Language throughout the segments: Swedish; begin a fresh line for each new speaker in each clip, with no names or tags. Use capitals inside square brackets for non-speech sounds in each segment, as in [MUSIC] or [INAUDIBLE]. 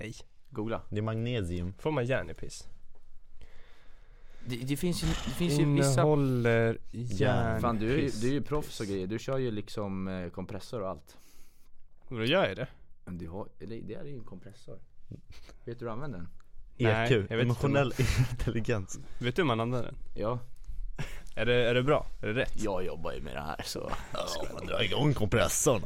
Nej.
Googla.
Det är magnesium.
Får man järn i piss?
Det, det finns ju, det finns ju vissa
Innehåller järn
Fan du är, ju- du är ju proffs och grejer, du kör ju liksom eh, kompressor och allt
Vadå gör jag det?
Men du har, eller det är ju en kompressor Vet du hur du använder den?
Nej,
EQ,
jag vet inte
emotionell [LAUGHS] intelligens.
Vet du hur man använder den?
Ja
Är det, är det bra? Är det rätt?
Jag jobbar ju med det här så
Ja, man drar igång kompressorn.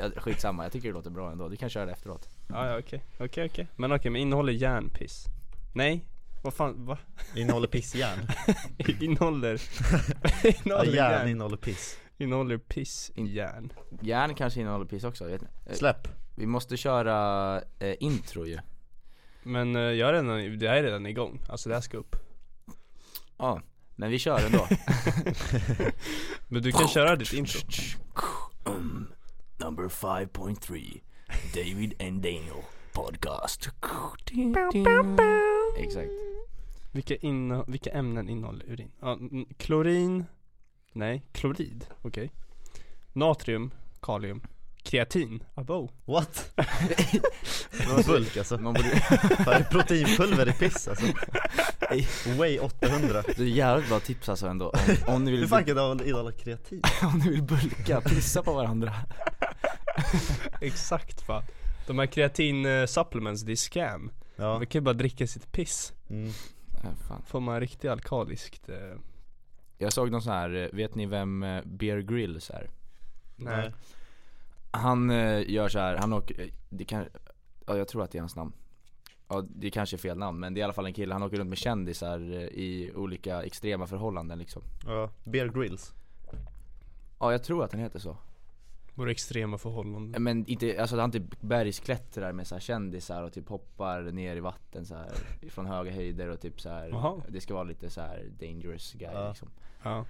Eh, Skitsamma, jag tycker det låter bra ändå, du kan köra det efteråt
Ja, ja okej, okej okej Men okej, men innehåller järn piss? Nej? Vad fan, va?
Innehåller pissjärn. [LAUGHS]
innehåller [LAUGHS]
Ja,
Innehåller
järn
järn
innehåller piss.
Innehåller piss i järn
Järn kanske innehåller piss också, vet ni? Eh,
Släpp.
Vi måste köra eh, intro ju
Men eh, jag är redan, det här är redan igång, alltså det här ska upp
Ja, men vi kör ändå. [LAUGHS]
Men du kan köra ditt intro.
Um, Number 5.3 David and Daniel podcast. Exakt.
Vilka, inne, vilka ämnen innehåller urin? Ja, klorin? Nej, klorid, okej. Natrium, kalium Kreatin, abo
What? Bulk alltså.
Man borde, [LAUGHS]
är proteinpulver i piss alltså? Way 800.
det är jävligt bra tips alltså ändå om, om, ni
Hur
vill,
fan kan det innehålla kreatin? [LAUGHS]
om ni vill bulka, pissa på varandra [LAUGHS]
Exakt fan De här kreatin eh, supplements, det är scam
Ja.
Man kan ju bara dricka sitt piss
Mm.
Fan.
Får man riktigt alkaliskt eh,
Jag såg någon sån här, eh, vet ni vem eh, Bear Grylls är?
Nej
Han eh, gör så här, han åker, eh, det kan, ja jag tror att det är hans namn Ja det kanske är fel namn men det är i alla fall en kille, han åker runt med kändisar eh, i olika extrema förhållanden liksom
Ja. Bear Grylls.
Ja jag tror att han heter så
Våra extrema förhållanden
Men inte, alltså han typ bergsklättrar med så här kändisar och typ hoppar ner i vatten så här från höga höjder och typ så här.
Jaha.
Det ska vara lite så här dangerous guy
Ja.
liksom
Ja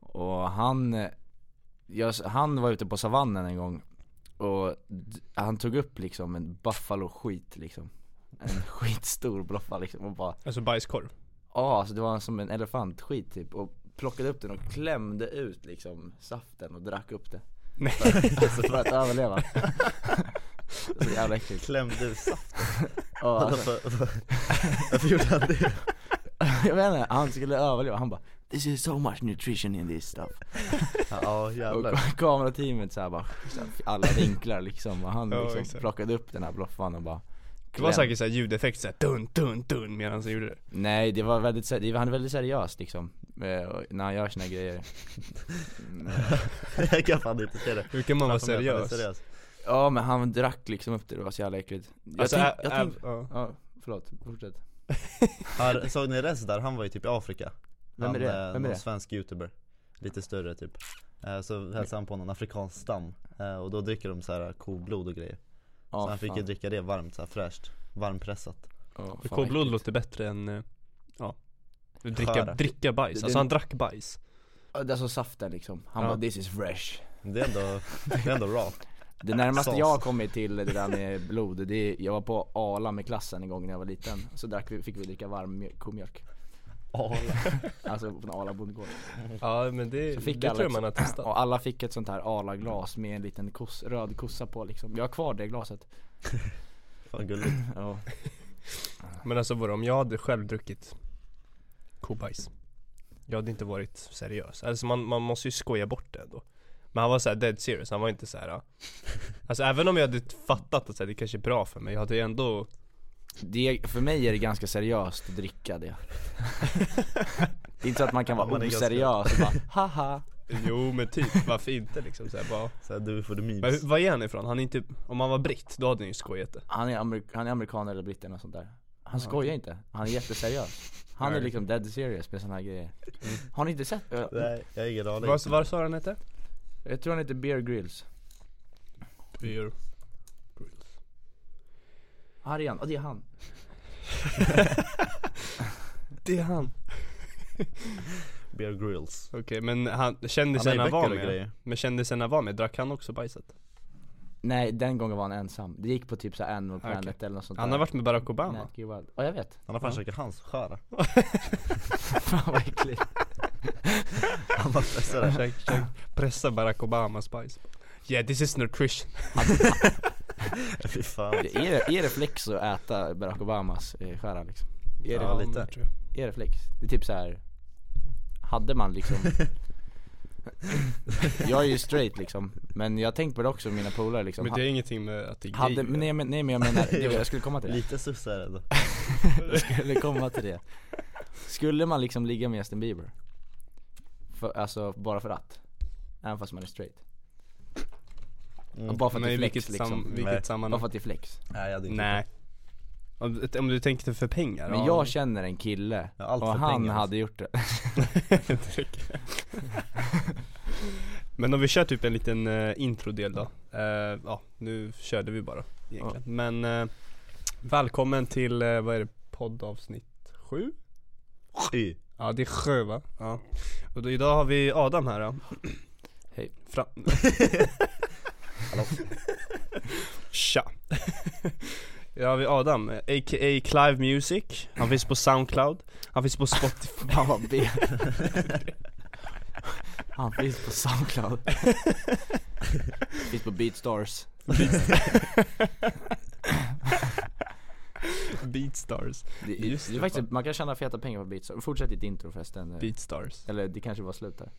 Och han, jag, han var ute på savannen en gång och han tog upp liksom en buffalo skit liksom. En [LAUGHS] skitstor bloffa liksom och bara
Alltså bajskorv?
Ja alltså det var som en elefantskit typ. Och plockade upp den och klämde ut liksom saften och drack upp det.
Nej.
Alltså för att överleva. [LAUGHS] Så jävla äckligt.
Klämde ur saften. [LAUGHS]
Ja, alltså,
Varför, varför gjorde han det?
Jag vet inte, han skulle överleva, han bara This is so much nutrition in this stuff [LAUGHS]
Ja
Och
jävlar.
kamerateamet såhär bara, så här, alla vinklar liksom och han
Ja,
liksom
exakt.
plockade upp den här bloffan och bara
Det var säkert såhär ljudeffekt såhär dun dun dun medan han gjorde det
Nej det var väldigt, det var- han är väldigt seriös liksom eh, och när han gör sina grejer. [LAUGHS]
Jag kan fan inte se det.
Hur kan man vara
är
seriös?
Ja men han drack liksom upp det, det var så jävla äckligt Jag
Alltså,
jag tänk,
ja.
ja förlåt, fortsätt [LAUGHS]
Har, såg ni Rez där? Han var ju typ i Afrika.
Vem är det?
eh,
Vem är
någon
det?
svensk youtuber. Lite större typ. Eh, Så hälsade han på någon afrikansk stam. Eh, Och då dricker de så här koblod och grejer.
Ja,
så han fick
fan.
ju dricka det varmt, så här fräscht. Varmpressat.
Vad
koblod låter bättre än, ja Dricka,
Sköra.
dricka bajs,
Det-
alltså
det-
han drack bajs
Ja, det är alltså saften liksom, han
Ja.
bara 'this is fresh'
Det är ändå, det är ändå raw. [LAUGHS]
Det närmaste jag har kommit till det där med blod, det är, jag var på Arla med klassen en gång när jag var liten Så drack vi, fick vi dricka varm mjö- komjölk [LAUGHS] Alltså från Arla bondgård
Ja men det,
Så fick
det
alla
tror
ett-
man har testat.
Och alla fick ett sånt här Arla-glas med en liten kos, röd kossa på liksom. Jag har kvar det glaset. [LAUGHS]
Fan gulligt. [LAUGHS]
ja.
Men alltså vadå, om jag hade själv druckit kobajs Jag hade inte varit seriös, alltså man, man måste ju skoja bort det ändå. Men han var såhär dead serious, han var inte såhär. Alltså även om jag hade fattat att så här, det kanske är bra för mig, jag hade ju ändå
det, För mig är det ganska seriöst att dricka det. Det är inte så att man kan vara oseriös och bara haha.
Jo men typ, varför inte liksom? Såhär bara
Så här, du får du
Men
memes.
hur- Var är han ifrån? Han är inte, om han var britt, då hade han ju skojat det.
Han är, amerik- han är amerikan eller britt eller något sånt där. Han
Ja,
skojar inte, han är jätteseriös. Han är liksom dead serious med såna här grejer. Har ni inte sett?
Nej, jag har ingen aning.
Vad vad sa han hette?
jag tror han heter Bear Grylls.
Beer
Här är han, ja det är han [LAUGHS]
Det är han
Bear Grylls.
Okej men han,
Han
kändisarna
ju
var
och
med
grejer.
Men kändisarna var med, drack han också bajset?
Nej den gången var han ensam, det gick på typ så här Animal
Okej.
Planet eller något sånt
Han
där
har varit med Barack Obama
Nat Geo Wild. Ja jag vet,
Han har fan käkat hans sköra. [LAUGHS]
fan vad äckligt [LAUGHS]
Han sådär.
Försök, försök pressa Barack Obamas bajs Yeah this is nutrition [LAUGHS]
Fy fan
Är det, är det flex att äta Barack Obamas eh, skära liksom? Är det,
Ja, lite.
men tror jag.
är det flex? Det är typ så här. Hade man liksom [LAUGHS] [LAUGHS] Jag är ju straight liksom, men jag har tänkt på det också med mina polare liksom
Men det är ingenting med att det är
hade,
gay.
men nej, men, nej men jag menar, det, jag skulle komma till det
Lite sus är det då
Jag skulle komma till det Skulle man liksom ligga med Justin Bieber? För, alltså bara för att? Även fast man är straight?
Mm.
Bara för att
Men
det är flex
vilket,
liksom
sam,
Nej.
vilket
Bara
sammanhang?
för att det är flex
Nej jag hade inte
Nej om, om du tänkte för pengar?
Men
ja.
jag känner en kille,
Ja, allt
och
för
han
pengar,
hade gjort det. [LAUGHS]
Men om vi kör typ en liten uh, introdel då Eh, Ja, nu körde vi bara egentligen Men eh, välkommen till, eh, vad är det, poddavsnitt 7?
Y.
Ja det är sjö va? Ja Och då, idag har vi Adam här då
Hej.
Fra- [LAUGHS]
Hallå. [LAUGHS]
Tja! Idag har vi Adam, a.k.a. Clive Music. Han finns på Soundcloud. Han finns på Spotify.
Han var B Han finns på Soundcloud. [LAUGHS] Finns på Beatstars. [LAUGHS]
Beatstars.
Det,
Just
det, är
det,
faktiskt,
fan.
man kan tjäna feta pengar på Beatstars, fortsätt ditt intro förresten.
Beatstars.
Eller det kanske var slut där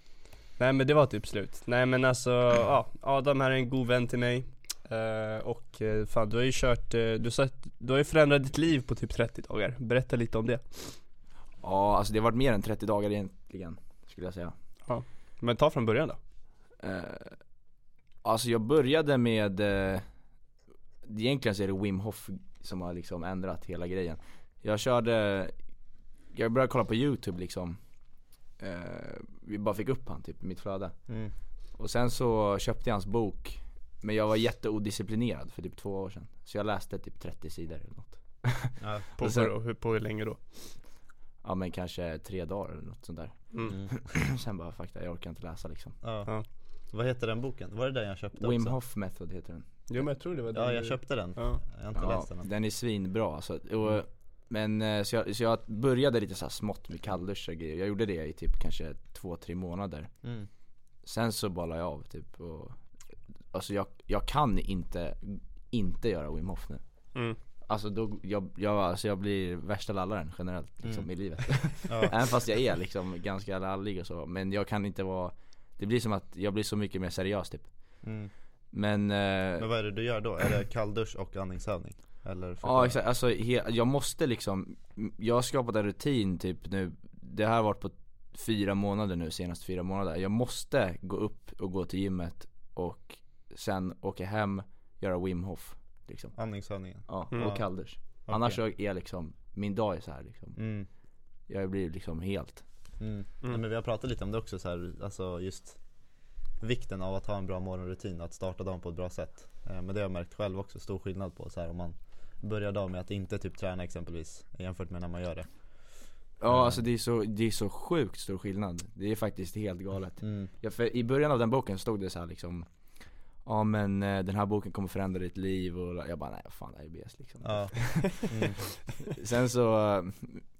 Nej men det var typ slut. Nej men alltså, ja, Adam här är en god vän till mig. Eh, och eh, fan du har ju kört, eh, du, har sett, du har ju förändrat ditt liv på typ 30 dagar. Berätta lite om det.
Ja, alltså det har varit mer än 30 dagar egentligen, skulle jag säga
Men ta från början då.
Eh, Alltså jag började med eh, Egentligen så är det Wim Hof som har liksom ändrat hela grejen Jag körde Jag började kolla på youtube liksom eh, Vi bara fick upp han typ i mitt flöde
Mm.
Och sen så köpte jag hans bok Men jag var jätteodisciplinerad för typ två år sedan Så jag läste typ 30 sidor eller något [LAUGHS]
Ja.
På,
Och sen-
hur, på hur länge då?
Ja men kanske tre dagar eller något sånt där
Mm.
Mm. [CLEARS THROAT]
Sen bara det, jag orkar inte läsa liksom
Ja.
Ja.
Vad heter den boken? Var det den jag köpte
Wim
också?
Hof method heter den
Jo men jag tror det var
Ja
det
jag köpte den,
Ja.
jag har inte
Ja,
läst den
den är svinbra alltså. och, Men eh, så jag, så jag började lite så här smått med kallduschar grejer Jag gjorde det i typ kanske två, tre månader
mm.
Sen så la jag av typ och Alltså jag, jag kan inte, inte göra Wim Hof nu
Mm.
Alltså då, jag, jag, alltså jag blir värsta lallaren generellt liksom
Mm.
i livet [LAUGHS]
Ja.
Även fast jag är liksom ganska lallig och så, men jag kan inte vara Det blir som att jag blir så mycket mer seriös typ
Mm.
Men, eh,
Men vad är det du gör då? Är det kalldusch och andningsövning? Eller
Ja exakt, alltså he, jag måste liksom Jag har skapat en rutin typ nu Det här har varit på fyra månader nu, senaste fyra månader Jag måste gå upp och gå till gymmet och sen åka hem, göra Wim Hof liksom
Andningsövningen?
Ja,
Mm.
och kalldusch
Okej.
Annars så är jag liksom, min dag är så här liksom
Mm.
Jag blir liksom helt
Mm. Nej, men vi har pratat lite om det också så här, alltså just Vikten av att ha en bra morgonrutin att starta dagen på ett bra sätt eh, Men det har jag märkt själv också, stor skillnad på så här om man Börjar dagen med att inte typ träna exempelvis jämfört med när man gör det.
Ja alltså det är så, det är så sjukt stor skillnad. Det är faktiskt helt galet.
Mm.
Ja, för I början av den boken stod det så här liksom Ja men eh, den här boken kommer förändra ditt liv och jag bara nej fan det här är BS liksom.
Ja, mm. [LAUGHS]
Sen så,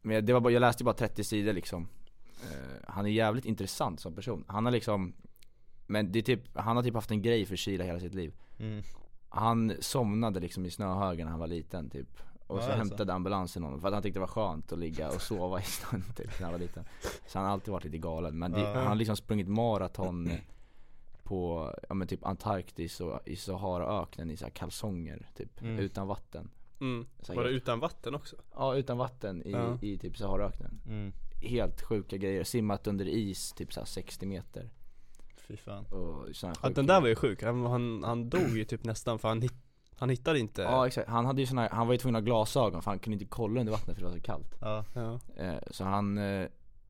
men det var bara, jag läste bara 30 sidor liksom. Eh, Han är jävligt intressant som person, han har liksom Men det är typ, han har typ haft en grej för kyla hela sitt liv.
Mm.
Han somnade liksom i snöhögen när han var liten typ Och
Ja,
så
alltså.
hämtade ambulansen honom för att han tyckte det var skönt att ligga och sova i snön typ när han var liten Så han har alltid varit lite galen, men det, han har liksom sprungit maraton på, ja men typ Antarktis och i Saharaöknen i så här kalsonger typ,
Mm.
utan vatten
Mm. Var det utan vatten också?
Ja utan vatten i,
Ja.
i typ Saharaöknen
Mm.
Helt sjuka grejer, simmat under is typ så här 60 meter
Fy fan.
Och såna
Att den där var ju sjuk, han, han, han dog ju typ nästan för han, han hittade inte
Ja exakt, han hade ju såna han var ju tvungen att ha glasögon för han kunde inte kolla under vattnet för det var så kallt.
Ja,
Ja.
Eh, Så han, eh,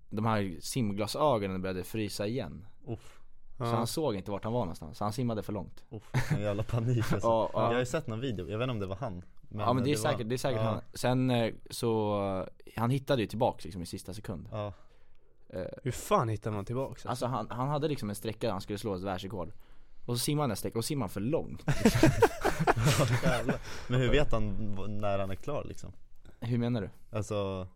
de här simglasögonen började frysa igen.
Uff,
Så
Ja.
han såg inte vart han var någonstans, så han simmade för långt.
Uff, en jävla panik alltså. [LAUGHS]
Ja,
Jag har
ja.
ju sett någon video, jag vet inte om det var han
ja men det är
var-
säkert, det är säkert
ja,
han. Sen så, så, han hittade ju tillbaks liksom i sista sekund.
Ja,
Eh,
Hur fan hittar man tillbaks?
Alltså han, han hade liksom en sträcka där han skulle slå ett världsrekord Och så simmade han en sträcka, och simmade han för långt. [LAUGHS]
Men hur vet han när han är klar liksom?
Hur menar du?
Alltså,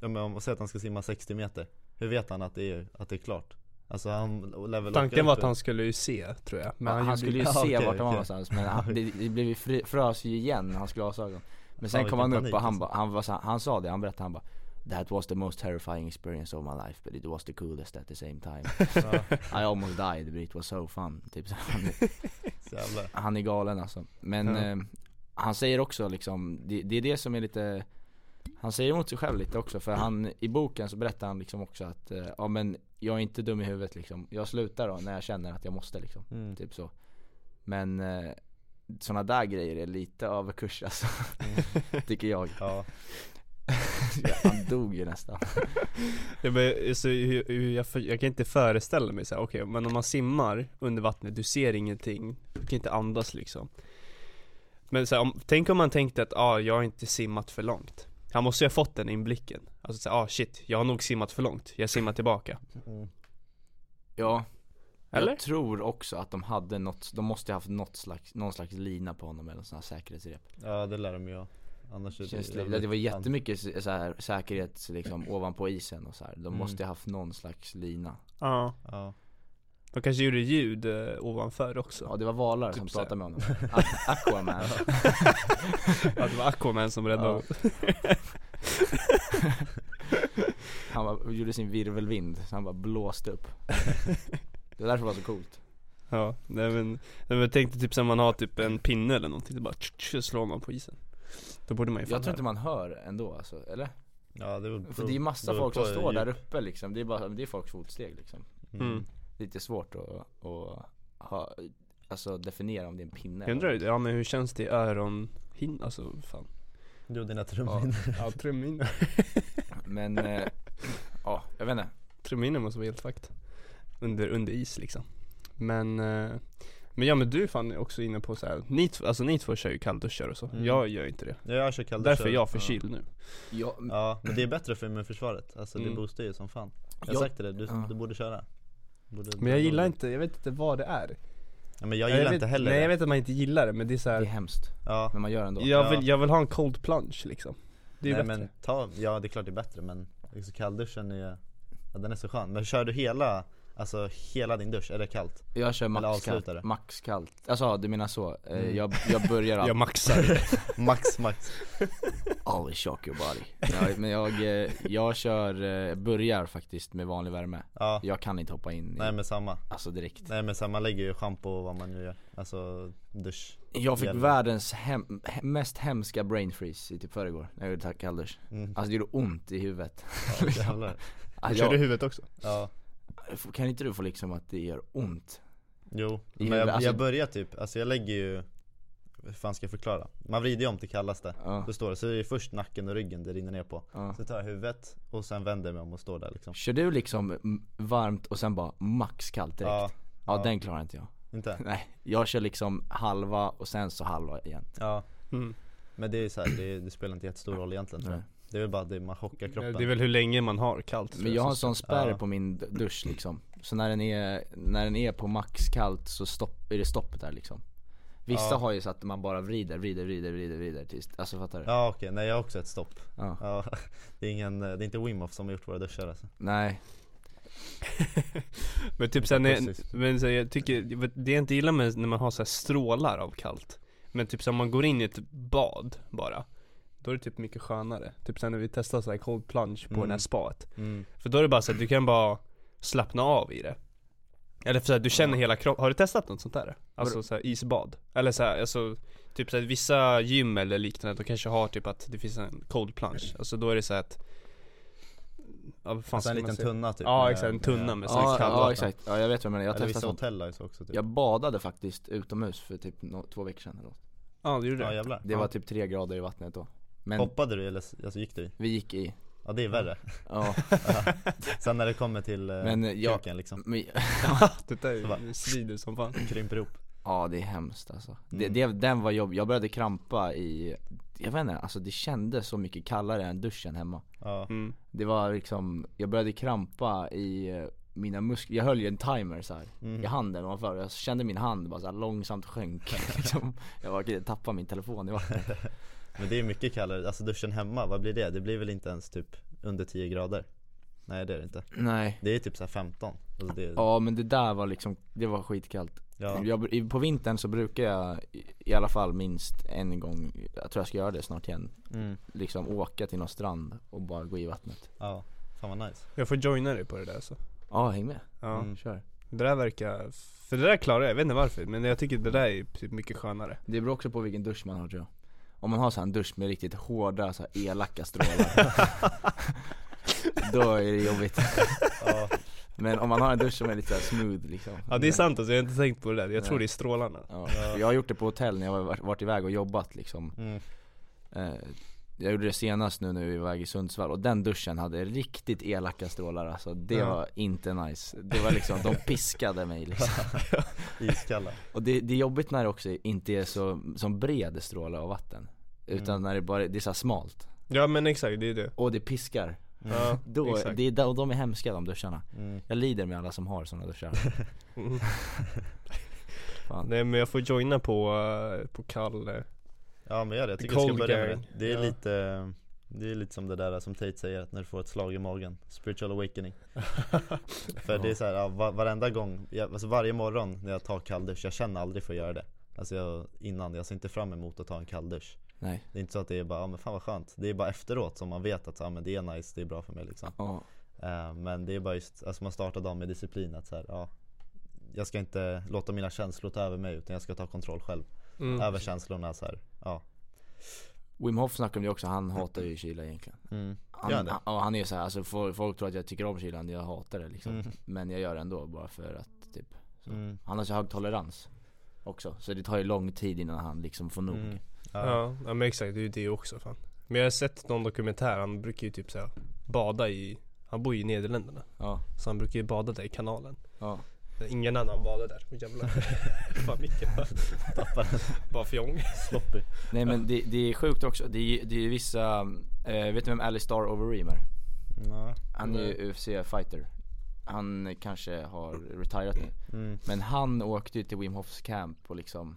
ja men om man säger att han ska simma 60 meter Hur vet han att det är, att det är klart? Alltså han
Tanken var att han skulle ju se, tror jag Men
han,
gjorde
skulle ju
Ja,
se
okej,
vart han var
okej.
någonstans men han, det, det blev frös ju igen när han skulle ha glasögon Men sen
Ja,
kom han upp och han,
panik,
ba, han, var så, han sa det, han berättade han bara That was the most terrifying experience of my life but it was the coolest at the same time. [LAUGHS] I almost died but it was so fun typ. [LAUGHS] Så han, är galen alltså. Men
Ja.
eh, han säger också liksom, det, det är det som är lite Han säger emot sig själv lite också för han, i boken så berättar han liksom också att eh, Ja men jag är inte dum i huvudet liksom. Jag slutar då när jag känner att jag måste liksom
Mm.
Typ så. Men eh, sådana där grejer är lite överkurs alltså [LAUGHS] Tycker jag.
Ja,
Han dog ju nästan. [LAUGHS]
Jag, men, så, jag, för- jag kan inte föreställa mig så här, okej men om man simmar under vattnet, du ser ingenting, du kan inte andas liksom. Men så här, om, tänk om man tänkte att, ah, jag har inte simmat för långt. Han måste ju ha fått den inblicken. Alltså så här, ah shit, jag har nog simmat för långt, jag simmar tillbaka.
Mm.
Ja.
Eller?
Jag tror också att de hade något, de måste ha haft något slags, någon slags lina på honom eller sån här säkerhetsrep.
Ja det lär de ju ha Annars är
Känns det, det var jättemycket så här, säkerhet liksom [CLEARS THROAT] ovanpå isen och så här. De
Mm.
måste ha haft någon slags lina.
Ja,
Ja,
de kanske gjorde ljud eh, ovanför också.
Ja det var valar
Typ
som pratade med honom. [LAUGHS] A- Aquaman.
Ja det var Aquaman som räddade
Ja.
honom. [LAUGHS]
Han var, gjorde sin virvelvind, så han bara blåste upp. Det var därför det var så coolt.
Ja, nej men, nej, men jag tänkte typ som man har typ en pinne eller någonting, så bara tsch, tsch, slår man på isen Då borde man ju
Jag tror inte man hör ändå alltså, eller?
ja det beror
För det är ju massa folk som står där uppe liksom, det är bara, det är folks fotsteg liksom.
Mm.
Lite svårt att, att ha, alltså definiera om det är en pinne
Jag undrar, ja men hur känns det i öronhin, alltså fan.
Jo dina trumhinnor
Ja, trumhinnor [LAUGHS]
Men, eh, ja, jag vet inte.
Trumhinnor måste vara helt fakt Under, under is liksom. Men, eh, men ja men du är fan också inne på så här, ni, tv- alltså ni två kör ju kallduschar och så,
Mm.
jag gör inte det.
Ja jag kör kallduschar.
Därför är jag förkyld nu.
Ja,
Ja men det är bättre för immunförsvaret, alltså det
Mm.
boostar ju som fan. Jag har
Ja.
sagt dig, du,
Ja.
du borde köra. Borde,
Men jag gillar inte, jag vet inte vad det är.
Ja, men jag gillar
vet,
inte heller
Nej
det.
jag vet att man inte gillar det men det är så
det är
här,
hemskt,
Ja,
men man gör ändå.
Jag,
Ja.
vill, jag vill ha en cold plunge liksom. Det är
nej
bättre.
men ta, ja det är klart det är bättre men liksom kallduschen är, ja den är så skön. Men kör du hela, alltså hela din dusch, är det kallt?
Jag kör max kallt, max kallt Alltså du menar så, Eh,
Mm.
jag, jag börjar [LAUGHS]
Jag maxar. [LAUGHS]
Max, max.
Always shock your body. Ja, Men jag, eh, jag kör, eh, börjar faktiskt med vanlig värme.
Ja,
Jag kan inte hoppa in i,
nej men samma.
Alltså direkt.
Nej men samma, lägger ju schampo och vad man nu gör, alltså dusch.
Jag fick världens hem, he- mest hemska brain freeze i typ förrgår när jag gjorde kalldusch
mm.
Alltså det gjorde ont i huvudet.
Ja,
alltså, [LAUGHS]
Kör du
jag,
huvudet också?
Ja,
Kan inte du få liksom att det gör ont?
jo,
I
men jag,
alltså-
jag börjar typ, alltså jag lägger ju hur fan ska jag förklara? Man vrider ju om till kallaste,
Ja,
då står det, så är det först nacken och ryggen det rinner ner på
ja.
Så tar jag huvudet och sen vänder jag mig om och står där liksom
Kör du liksom varmt och sen bara max kallt direkt?
Ja,
Ja,
ja.
den klarar inte jag
inte? [LAUGHS]
Nej, jag kör liksom halva och sen så halva igen
Ja,
Mm.
men det är så här, det, det spelar inte jättestor roll egentligen tror jag. Det är väl bara det man chockar kroppen
Det är väl hur länge man har kallt
Men jag har en
så-
sån spärr
Ja.
på min dusch liksom Så när den är, när den är på max kallt så stopp, är det stopp där liksom Vissa
Ja.
har ju så att man bara vrider, vrider, vrider, vrider, vrider tills, alltså fattar du?
Ja okej, nej jag har också ett stopp
Ja.
Ja, [LAUGHS] det är ingen, det är inte Wim Hof som har gjort våra duschar alltså
Nej, [LAUGHS]
Men typ sen, är,
Precis.
men så jag tycker, det jag inte gillar med när man har så här strålar av kallt Men typ så om man går in i ett bad bara Då är det typ mycket skönare. Typ sen när vi testade så här cold plunge på
Mm.
den här spat.
Mm.
För då är det bara så att du kan bara slappna av i det. Eller för så här, du känner
Ja.
hela kroppen, har du testat något sånt där? Alltså så här, isbad? Eller så här, alltså Typ så här, vissa gym eller liknande, de kanske har typ att det finns en cold plunge. Alltså då är det så här att Ja fan
Alltså en liten tunna typ.
Ja exakt, en tunna med
ja,
här kall
ja exakt, ja jag vet vad du menar, jag
Eller
testade
vissa
sånt.
hotell också typ.
Jag badade faktiskt utomhus för typ nå- två veckor sedan eller något.
Ja det gjorde
Ja
det.
jävlar.
Det var typ tre grader i vattnet då Men
Hoppade du eller alltså gick du i?
vi gick i,
Ja det är värre
ja [LAUGHS]
Sen när det kommer till eh,
Men, eh, jag-
kuken liksom,
men, [LAUGHS] [LAUGHS]
Det där är- svider som fan
krymper ihop
Ja det är hemskt alltså. Det,
Mm.
det, den var jobb, jag började krampa i, jag vet inte, alltså det kändes så mycket kallare än duschen hemma
Ja,
mm.
Det var liksom, jag började krampa i eh, mina muskler, jag höll ju en timer så här
mm.
i handen ovanför, jag kände min hand bara så här långsamt sjönk liksom. Jag var tappa min telefon i vattnet
Men det är mycket kallare, alltså duschen hemma, vad blir det? Det blir väl inte ens typ under 10 grader? Nej det är det inte.
Nej.
Det är typ såhär 15 alltså det,
Ja men det där var liksom, det var skitkallt.
Ja.
jag, På vintern så brukar jag i, i alla fall minst en gång, jag tror jag ska göra det snart igen.
Mm.
Liksom åka till någon strand och bara gå i vattnet.
Ja, fan vad nice.
Jag får joina dig på det där så.
Ja häng med,
Ja,
Mm.
kör.
Det där verkar, för det där klarar jag, jag vet inte varför men jag tycker det där är typ mycket skönare.
Det beror också på vilken dusch man har tror jag Om man har så en dusch med riktigt hårda, så här elaka strålar. [LAUGHS] Då är det jobbigt.
Ja,
Men om man har en dusch som är lite så smooth liksom.
Ja det är sant alltså, jag har inte tänkt på det där, jag tror
Nej.
det är strålarna.
Ja. Jag har gjort det på hotell när jag varit iväg och jobbat liksom.
Mm.
eh, Jag gjorde det senast nu när vi var iväg i Sundsvall och den duschen hade riktigt elaka strålar alltså. Det
Ja.
var inte nice. Det var liksom, de piskade mig liksom. [LAUGHS]
Iskalla.
Och det, det är jobbigt när det också inte är så, som bred stråle av vatten. Utan
Mm.
när det bara, det är så smalt.
Ja men exakt, det är det.
Och det piskar.
Ja, [LAUGHS]
Då,
exakt.
det är, och de är hemska de duscharna.
Mm.
Jag lider med alla som har sådana duschar. [LAUGHS]
Mm. Nej men jag får joina på, eh, på kall eh,
Ja men gör det, jag tycker du ska börja med det. Det är
Ja.
lite Det är lite som det där som Tate säger, att när du får ett slag i magen Spiritual awakening. [LAUGHS] För det är så här, ja, va- varenda gång, jag, alltså varje morgon när jag tar kalldusch, jag känner aldrig för att göra det. Alltså jag, innan, jag ser inte fram emot att ta en kalldusch
Nej.
Det är inte så att det är bara, ja men fan vad skönt. Det är bara efteråt som man vet att, ja men det är nice, det är bra för mig liksom.
Ja,
Eh, Men det är bara just, alltså man startar dagen med disciplin att så här, ja Jag ska inte låta mina känslor ta över mig utan jag ska ta kontroll själv
mm.
Över känslorna så här. ja
Wim Hof snackade om det också, han hatar ju kyla egentligen
mm.
han,
Gör det?
han, ja, han är ju såhär, alltså folk, tror att jag tycker om kylan, jag hatar det liksom
Mm.
Men jag gör det ändå bara för att typ så.
Mm.
Han har så hög tolerans också, så det tar ju lång tid innan han liksom får nog
Mm. Ja.
Ja, ja men exakt, det är ju det också fan Men jag har sett någon dokumentär, han brukar ju typ såhär bada i Han bor ju i Nederländerna
Ja,
Så han brukar ju bada där i kanalen
ja
Ingen annan badar där, oh, jävlar. [LAUGHS] Fan mycket bara, bara fjong.
Sloppy.
Nej men det, det är sjukt också, det är, det är vissa, eh, vet du vem Alistair Overeem är?
Nej.
Han är ju UFC-fighter Han kanske har retirat nu.
Mm.
Men han åkte ju till Wim Hofs camp och liksom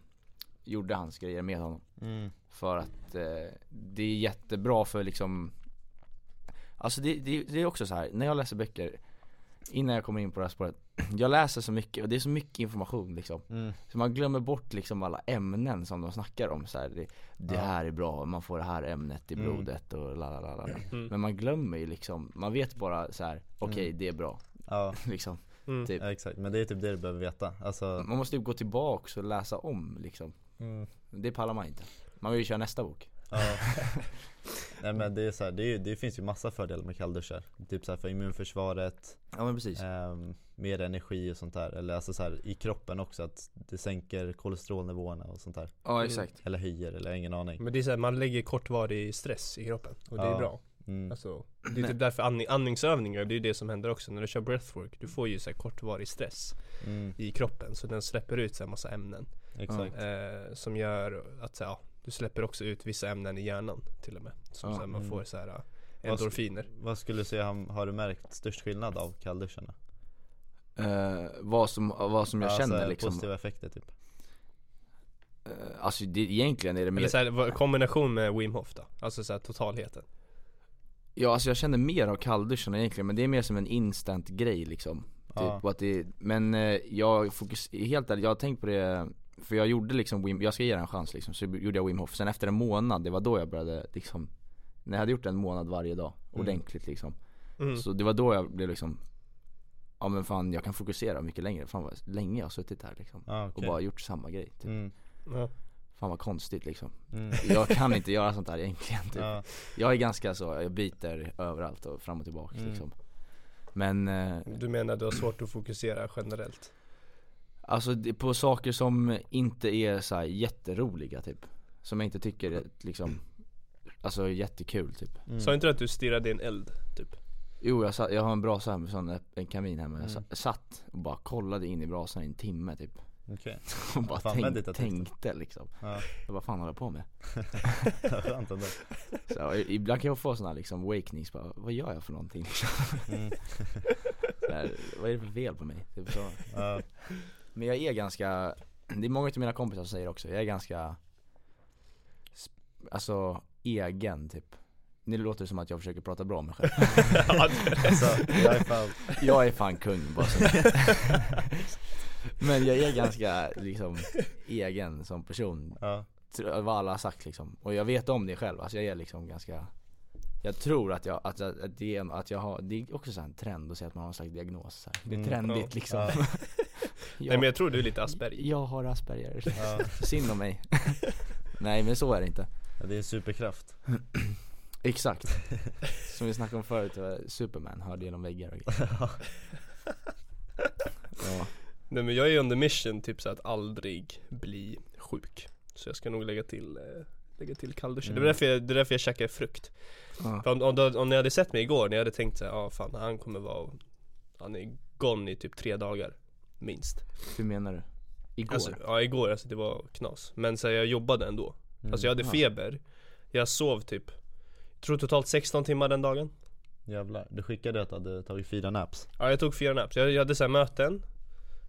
Gjorde hans grejer med honom.
Mm.
För att eh, det är jättebra för liksom Alltså det, det, det är också så här när jag läser böcker Innan jag kommer in på det här spåret [CLEARS THROAT] Jag läser så mycket och det är så mycket information liksom
Mm.
Så man glömmer bort liksom alla ämnen som de snackar om så här, det, det här är bra, man får det här ämnet i
Mm.
blodet och la la.
Mm.
Men man glömmer ju liksom, man vet bara så här: okej
Mm.
det är bra
Ja, [LAUGHS]
liksom
mm.
Typ.
ja, exakt. Men det är typ det du behöver veta. Alltså,
Man måste ju gå tillbaks och läsa om liksom
mm.
Det pallar man inte Man vill ju köra nästa bok
ja. [LAUGHS] Nej men det är så här, det, är, det finns ju massa fördelar med kallduschar. Typ så här för immunförsvaret,
Ja men precis
ehm, mer energi och sånt där. Eller alltså så här, i kroppen också, att det sänker kolesterolnivåerna och sånt där.
Ja exakt
Eller höjer, eller ingen aning.
Men det är såhär, man lägger kortvarig stress i kroppen och det är
Ja.
bra
Mm.
Alltså, det är typ därför andning, andningsövningar, det är det som händer också när du kör breathwork Du får ju så här kortvarig stress
Mm.
i kroppen så den släpper ut så här massa ämnen
Exakt.
eh, Som gör att så här, ja, du släpper också ut vissa ämnen i hjärnan till och med Som
Ja.
så här, man
Mm.
får så här eh, endorfiner
Vad skulle du säga, har- du märkt störst skillnad av kallduscharna?
eh, vad, som, vad som jag
Ja,
känner liksom
Positiva effekter typ.
eh, Alltså det, egentligen är det mer
Eller så här, vad- kombination med Wim Hof då? Alltså så här, totalheten
Ja alltså jag känner mer av kallduschen egentligen men det är mer som en instant grej liksom Typ,
Ja.
och att det, men eh, jag fokus, helt ärligt, jag har tänkt på det För jag gjorde liksom Wim, jag ska ge det en chans liksom, så gjorde jag Wim Hof Sen efter en månad, det var då jag började liksom När jag hade gjort en månad varje dag,
Mm.
ordentligt liksom
mm.
Så det var då jag blev liksom Ja men fan jag kan fokusera mycket längre, fan vad länge jag har suttit här liksom
Ja,
Och
okej.
bara gjort samma grej typ.
Mm.
ja.
Fan vad konstigt liksom
Mm.
Jag kan inte göra sånt här egentligen typ.
Ja.
Jag är ganska så, jag byter överallt och fram och tillbaka
Mm.
liksom Men eh,
Du menar du har svårt att fokusera generellt?
Alltså på saker som inte är så här jätteroliga typ Som jag inte tycker är liksom Alltså jättekul typ
Mm.
Sa inte du att du stirrade i en eld? Typ?
Jo jag, satt, jag har en brasa med sån, en kamin hemma Jag
Mm.
sa- satt och bara kollade in i brasan i en timme typ
Okej, [LAUGHS]
Och bara tänk,
meditativt.
tänkte liksom
ja.
jag, Vad fan håller jag på med? [LAUGHS]
skönt ändå.
Så, ibland kan jag få såna liksom wakenings bara, vad gör jag för någonting liksom?
Mm. [LAUGHS]
här, Vad är det för fel på mig? Typ så.
Ja.
Men jag är ganska, det är många av mina kompisar som säger också, jag är ganska Alltså egen typ Nu låter det som att jag försöker prata bra om mig själv [LAUGHS]
Alltså, jag är fan, [LAUGHS]
Jag är fan kung bara så Men jag är ganska liksom egen som person
ja,
vad alla har sagt liksom. Och jag vet om det själv, alltså jag är liksom ganska Jag tror att jag, att, jag- att, det, är, att jag har, det är också så här en trend att säga att man har en slags diagnos så här. Det är
Mm,
trendigt
ja.
liksom
Ja. [LAUGHS]
jag,
Nej men jag tror du är lite Asperger.
Jag har Asperger,
ja. [LAUGHS]
synd om mig. [LAUGHS] Nej men så är det inte.
Ja, Det är en superkraft. [CLEARS THROAT]
Exakt. Som vi snackade om förut, Superman hörde genom väggar och grejer. [LAUGHS] Ja.
Nej men jag är the mission typ så att aldrig bli sjuk. Så jag ska nog lägga till, eh, lägga till kallduschen
Mm.
Det är därför jag, det är därför jag käkar frukt.
Ja.
För om, om, om ni hade sett mig igår, jag hade tänkt såhär, ja ah, fan han kommer vara Han är gone i typ tre dagar Minst.
Hur menar du? Igår?
Alltså, ja igår, alltså det var knas. Men så här, jag jobbade ändå. Alltså jag hade feber. Jag sov typ Jag tror totalt 16 timmar den dagen.
Jävlar, du skickade att du hade tagit fyra naps.
Ja jag tog fyra naps, jag, jag hade så möten.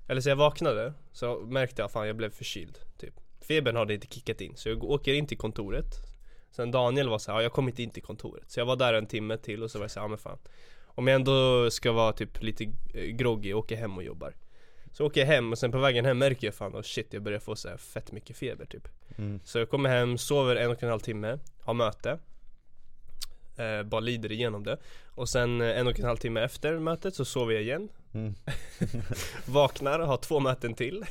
Eller så jag vaknade, så märkte jag fan jag blev förkyld typ. Febern hade inte kickat in, så jag åker in till kontoret. Sen Daniel var så här, ja, jag kom inte in till kontoret. Så jag var där en timme till och så var jag så här, ja men fan. Om jag ändå ska vara typ lite eh, groggy, åker hem och jobbar Så åker jag hem och sen på vägen hem märker jag fan, oh shit jag börjar få så här fett mycket feber typ
mm.
Så jag kommer hem, sover en och en halv timme, har möte eh, Bara lider igenom det Och sen eh, en och en halv timme efter mötet så sover jag igen
Mm. [LAUGHS]
Vaknar, har två möten till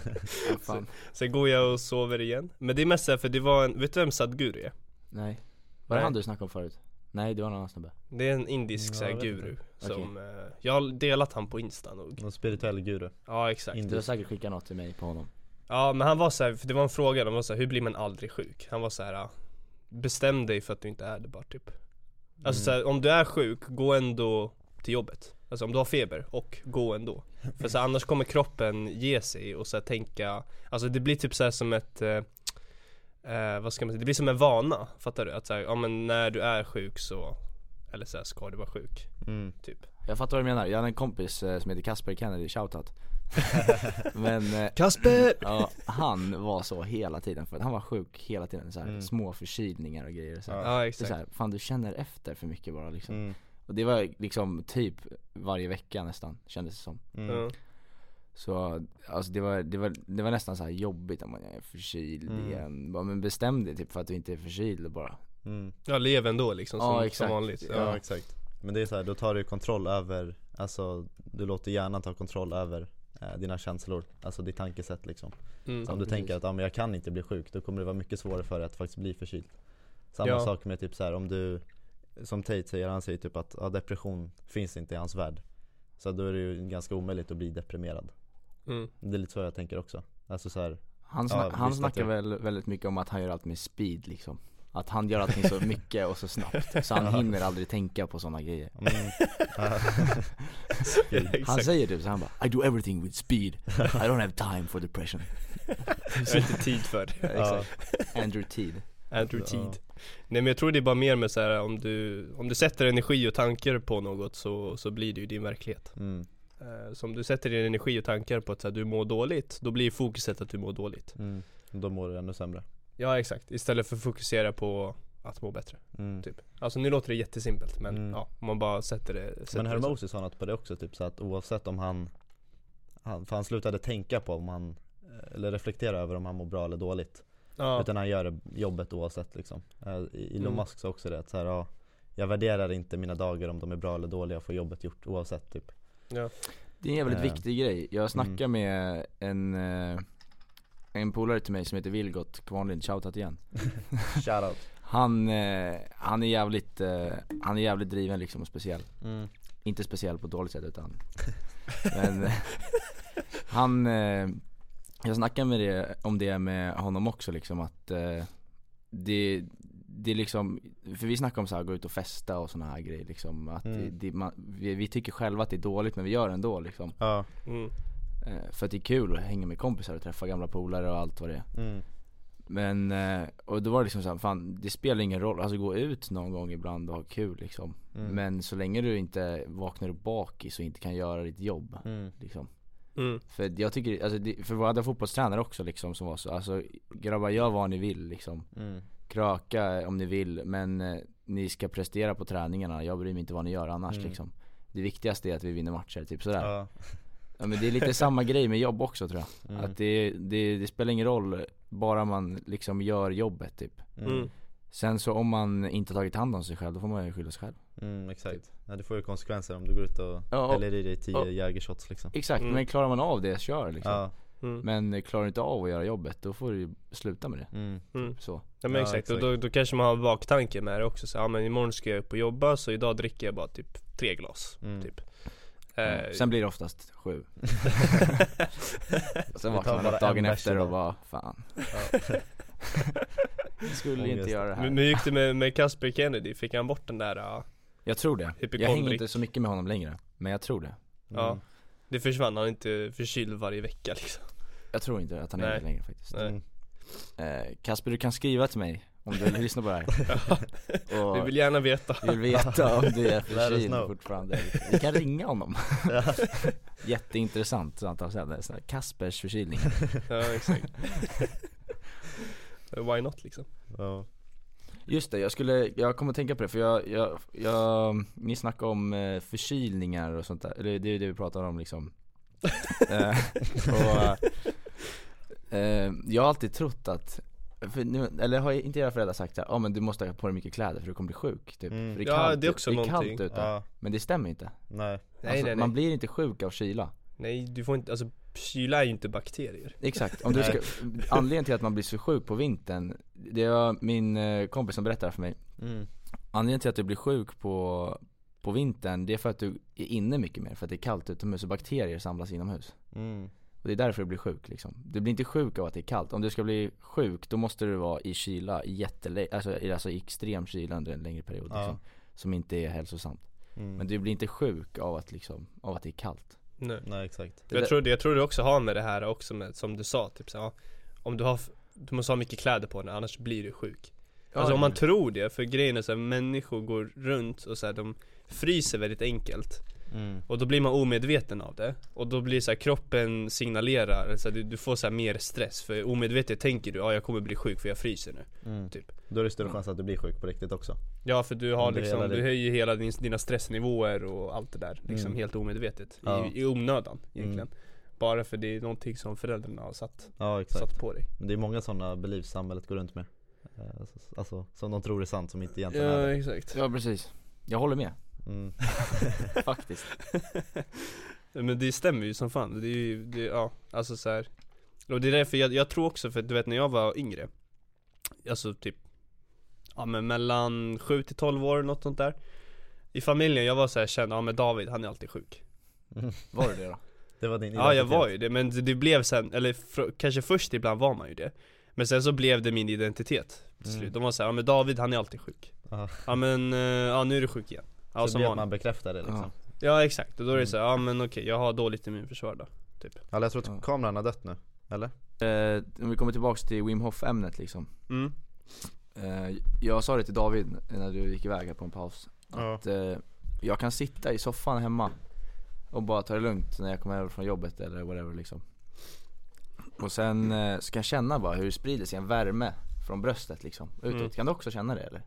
[LAUGHS]
fan.
Sen går jag och sover igen Men det är mest så här, för det var en, vet du vem Sadhguru är?
Nej Var det
Nej.
han du snackade om förut? Nej det var en annan snubbe.
Det är en indisk
Ja,
så här,
jag vet
guru
inte.
som, eh, Jag har delat han på insta nog.
Någon spirituell guru.
Ja exakt.
In-
Du har säkert skickat något till mig på honom.
Ja men han var så här, för det var en fråga, de var så här, hur blir man aldrig sjuk? Han var så här, ja, Bestäm dig för att du inte är det bara typ. Alltså
Mm.
så här, om du är sjuk, gå ändå till jobbet. Alltså om du har feber, och gå ändå. För så annars kommer kroppen ge sig och så här, tänka Alltså det blir typ så här som ett eh, Vad ska man säga, det blir som en vana, fattar du? Att så här, ja men när du är sjuk så Eller så här, ska du vara sjuk,
mm.
typ
Jag fattar vad du menar, jag har en kompis eh, som heter Kasper Kennedy, shoutout [LAUGHS] Men eh,
Kasper!
ja, han var så hela tiden för han var sjuk hela tiden så här,
Mm.
små förkylningar och grejer så här.
Ja.
Ja
Det är
exakt
så här, fan du känner efter för mycket bara liksom
Mm.
Och det var liksom typ varje vecka nästan, kändes det som
Mm.
ja.
Så alltså det var, det var, det var nästan så här jobbigt om man är förkyld
Mm.
igen bara, Men bestäm dig typ för att du inte är förkyld och bara
Mm.
ja, lev ändå liksom
Ja,
som, som
exakt.
vanligt
Ja,
ja.
exakt Men det är så här, då tar du kontroll över, alltså du låter hjärnan ta kontroll över eh, dina känslor, alltså ditt tankesätt liksom
Mm.
Så om du
precis.
tänker att ah, men jag kan inte bli sjuk, då kommer det vara mycket svårare för dig att faktiskt bli förkyld Samma
Ja.
sak med typ så här, om du, som Tate säger, han säger typ att ah, depression finns inte i hans värld Så då är det ju ganska omöjligt att bli deprimerad
Mm.
Det är lite så jag tänker också. Alltså så här,
Han,
Ja,
sna- han
visst att
snackar väl väldigt mycket om att han gör allt med speed liksom. Att han gör allting så [LAUGHS] mycket och så snabbt Så han
Ja.
hinner aldrig tänka på sådana grejer.
Ja. [LAUGHS]
Han säger typ så han bara I do everything with speed. I don't have time for depression. [LAUGHS]
Jag har inte tid för det.
Ja,
Andrew Teed.
Andrew
Ja.
Teed. Nej men jag tror det är bara mer med så här om du Om du sätter energi och tankar på något så, så blir det ju din verklighet.
Mm,
Så om du sätter din energi och tankar på att här, du mår dåligt Då blir fokuset att du mår dåligt
mm. Då mår du ännu sämre
Ja exakt, istället för att fokusera på att må bättre
mm.
typ Alltså nu låter det jättesimpelt men
Mm.
ja, om man bara sätter det sätter
Men Hermosi sa något på det också, typ så att oavsett om han, han För han slutade tänka på om han eh, Eller reflektera över om han mår bra eller dåligt
ja.
Utan han gör jobbet oavsett liksom Eh, Elon
Mm.
Musk sa också det, att så här, ja Jag värderar inte mina dagar om de är bra eller dåliga, jag får jobbet gjort oavsett typ
ja.
Det är en jävligt
Eh,
viktig grej. Jag snackade med en, eh, en polare till mig som heter Vilgot Kvarnlind, shoutout igen [LAUGHS]
Shoutout
Han, eh, han är jävligt, eh, han är jävligt driven liksom och speciell
mm.
Inte speciell på ett dåligt sätt utan [LAUGHS] Men han, jag snackade med det, om det med honom också liksom att det, det är liksom, för vi snackar om så här, gå ut och festa och såna här grejer liksom att
Mm.
det, det, man, vi, vi tycker själva att det är dåligt men vi gör det ändå liksom
Ja,
Mm.
eh, För att det är kul att hänga med kompisar och träffa gamla polare och allt vad det är
mm.
Men, eh, och då var det liksom såhär, fan det spelar ingen roll, alltså gå ut någon gång ibland och ha kul liksom
Mm.
Men så länge du inte vaknar upp bakis och inte kan göra ditt jobb
Mm.
liksom
Mm.
För jag tycker, alltså för vi hade fotbollstränare också liksom som var så, alltså grabbar gör vad ni vill liksom
Mm.
Kröka om ni vill men eh, ni ska prestera på träningarna, jag bryr mig inte vad ni gör annars
Mm.
liksom Det viktigaste är att vi vinner matcher, typ sådär
Ja.
Ja men det är lite samma grej med jobb också tror jag
Mm.
Att det, det, det spelar ingen roll, bara man liksom gör jobbet typ
Mm.
Mm.
Sen så om man inte tagit hand om sig själv, då får man ju skylla sig själv
Mm, exakt. Ja, det får ju konsekvenser om du går ut och
Ja,
häller i dig 10
och-
jägershots liksom.
Exakt,
Mm.
men klarar man av det, kör liksom
Ja.
Mm.
Men klarar du inte av att göra jobbet, då får du ju sluta med det
Mm.
Mm.
Så
Ja men
Ja,
exakt,
exakt.
och då, då kanske man har baktanke med det också så, ja men imorgon ska jag upp och jobba så idag dricker jag bara typ tre glas,
Mm.
typ
Ja,
Eh,
Sen blir det oftast sju [LAUGHS] Sen vaknar man dagen efter och bara, fan [LAUGHS] skulle
Ångest.
inte göra det här
Men hur gick det med, med Casper Kennedy? Fick han bort den där? ja,
Jag tror det, jag hänger inte så mycket med honom längre Men jag tror det
Ja.
Mm.
Det försvann, han är inte förkyld varje vecka liksom
Jag tror inte att han är det längre faktiskt.
Nej.
Mm.
eh, Kasper du kan skriva till mig om du vill lyssna på det här. [LAUGHS] Och
Vi vill gärna veta.
vi vill veta om du är [LAUGHS] förkyld fortfarande. Vi kan ringa honom. [LAUGHS]
Ja.
Jätteintressant samtal sen, sån här Kaspers förkylning.
Ja exakt. Why not liksom?
Ja.
Just det, jag skulle, jag kommer att tänka på det för jag, jag, jag ni snackar om eh, förkylningar och sånt där, det är det vi pratar om liksom. Eh, och, eh, Jag har alltid trott att, för nu, eller har inte era föräldrar sagt såhär, ja men du måste ha på dig mycket kläder för du kommer bli sjuk typ
Mm.
för det är
Ja,
kallt,
det är också
det är
någonting.
kallt ute,
ja.
men det stämmer inte
Nej.
Nej
alltså,
nej
Man
nej
blir inte sjuk av kyla
Nej du får inte, alltså kyla är ju inte bakterier
Exakt, om du ska, [LAUGHS] anledningen till att man blir så sjuk på vintern, det var min eh, kompis som berättade för mig
Mm.
Anledningen till att du blir sjuk på, på vintern, det är för att du är inne mycket mer, för att det är kallt utomhus och bakterier samlas inomhus
Mm.
Och det är därför du blir sjuk liksom. Du blir inte sjuk av att det är kallt, om du ska bli sjuk då måste du vara i kyla jättelänge, alltså, i- alltså i extrem kyla under en längre period
Ja.
liksom, Som inte är hälsosamt.
Mm.
Men du blir inte sjuk av att liksom, av att det är kallt.
Nej.
Nej exakt.
Det
jag
där-
tror, jag tror det också har med det här också med, som du sa typ så, ja, Om du har, du måste ha mycket kläder på dig annars blir du sjuk. Alltså om man tror det, för grejen är så här, människor går runt och så här, de fryser väldigt enkelt
Mm.
Och då blir man omedveten av det Och då blir så här, kroppen signalerar, alltså du, du får så här mer stress För omedvetet tänker du, ja jag kommer bli sjuk för jag fryser nu
Mm.
Typ.
Då är det större chans att du blir sjuk på riktigt också.
Ja för du har liksom, du höjer hela din, dina stressnivåer och allt det där Liksom
Mm.
helt omedvetet,
Ja.
i, i onödan egentligen
Mm.
Bara för det är någonting som föräldrarna har satt,
Ja
satt på dig
det är många sådana beliefs samhället går runt med. Eh, Alltså, alltså som de tror är sant som inte egentligen är det.
exakt
Ja precis, jag håller med,
Mm. [LAUGHS]
faktiskt
Men det stämmer ju som fan, det är ju, det, ja, alltså så här. Och det är därför jag, jag tror också för du vet när jag var yngre Alltså typ Ja men mellan 7 till 12 år, något sånt där I familjen, jag var så här känd, ja men David han är alltid sjuk
Mm.
Var du det då?
Det var din
Ja jag
identitet.
var ju det, men det, det blev sen, eller fr- kanske först ibland var man ju det Men sen så blev det min identitet till
Mm.
slut, de var såhär, ja men David han är alltid sjuk
Ja.
Ja men, eh, ja nu är du sjuk igen Ja
Så
som
blir att
vanligt
man bekräftar det liksom.
Ja exakt, och då är det så här, ja men okej, jag har dåligt immunförsvar då
Eller jag tror att
Ja.
kameran har dött nu, eller?
Eh, om vi kommer tillbaks till Wim Hof ämnet liksom
Mm,
eh, Jag sa det till David när du gick iväg här på en paus
Ja.
Att eh, jag kan sitta i soffan hemma och bara ta det lugnt när jag kommer över från jobbet eller whatever liksom Och sen eh, ska jag känna bara hur det sprider sig en värme från bröstet liksom, utåt.
Mm.
Kan du också känna det eller?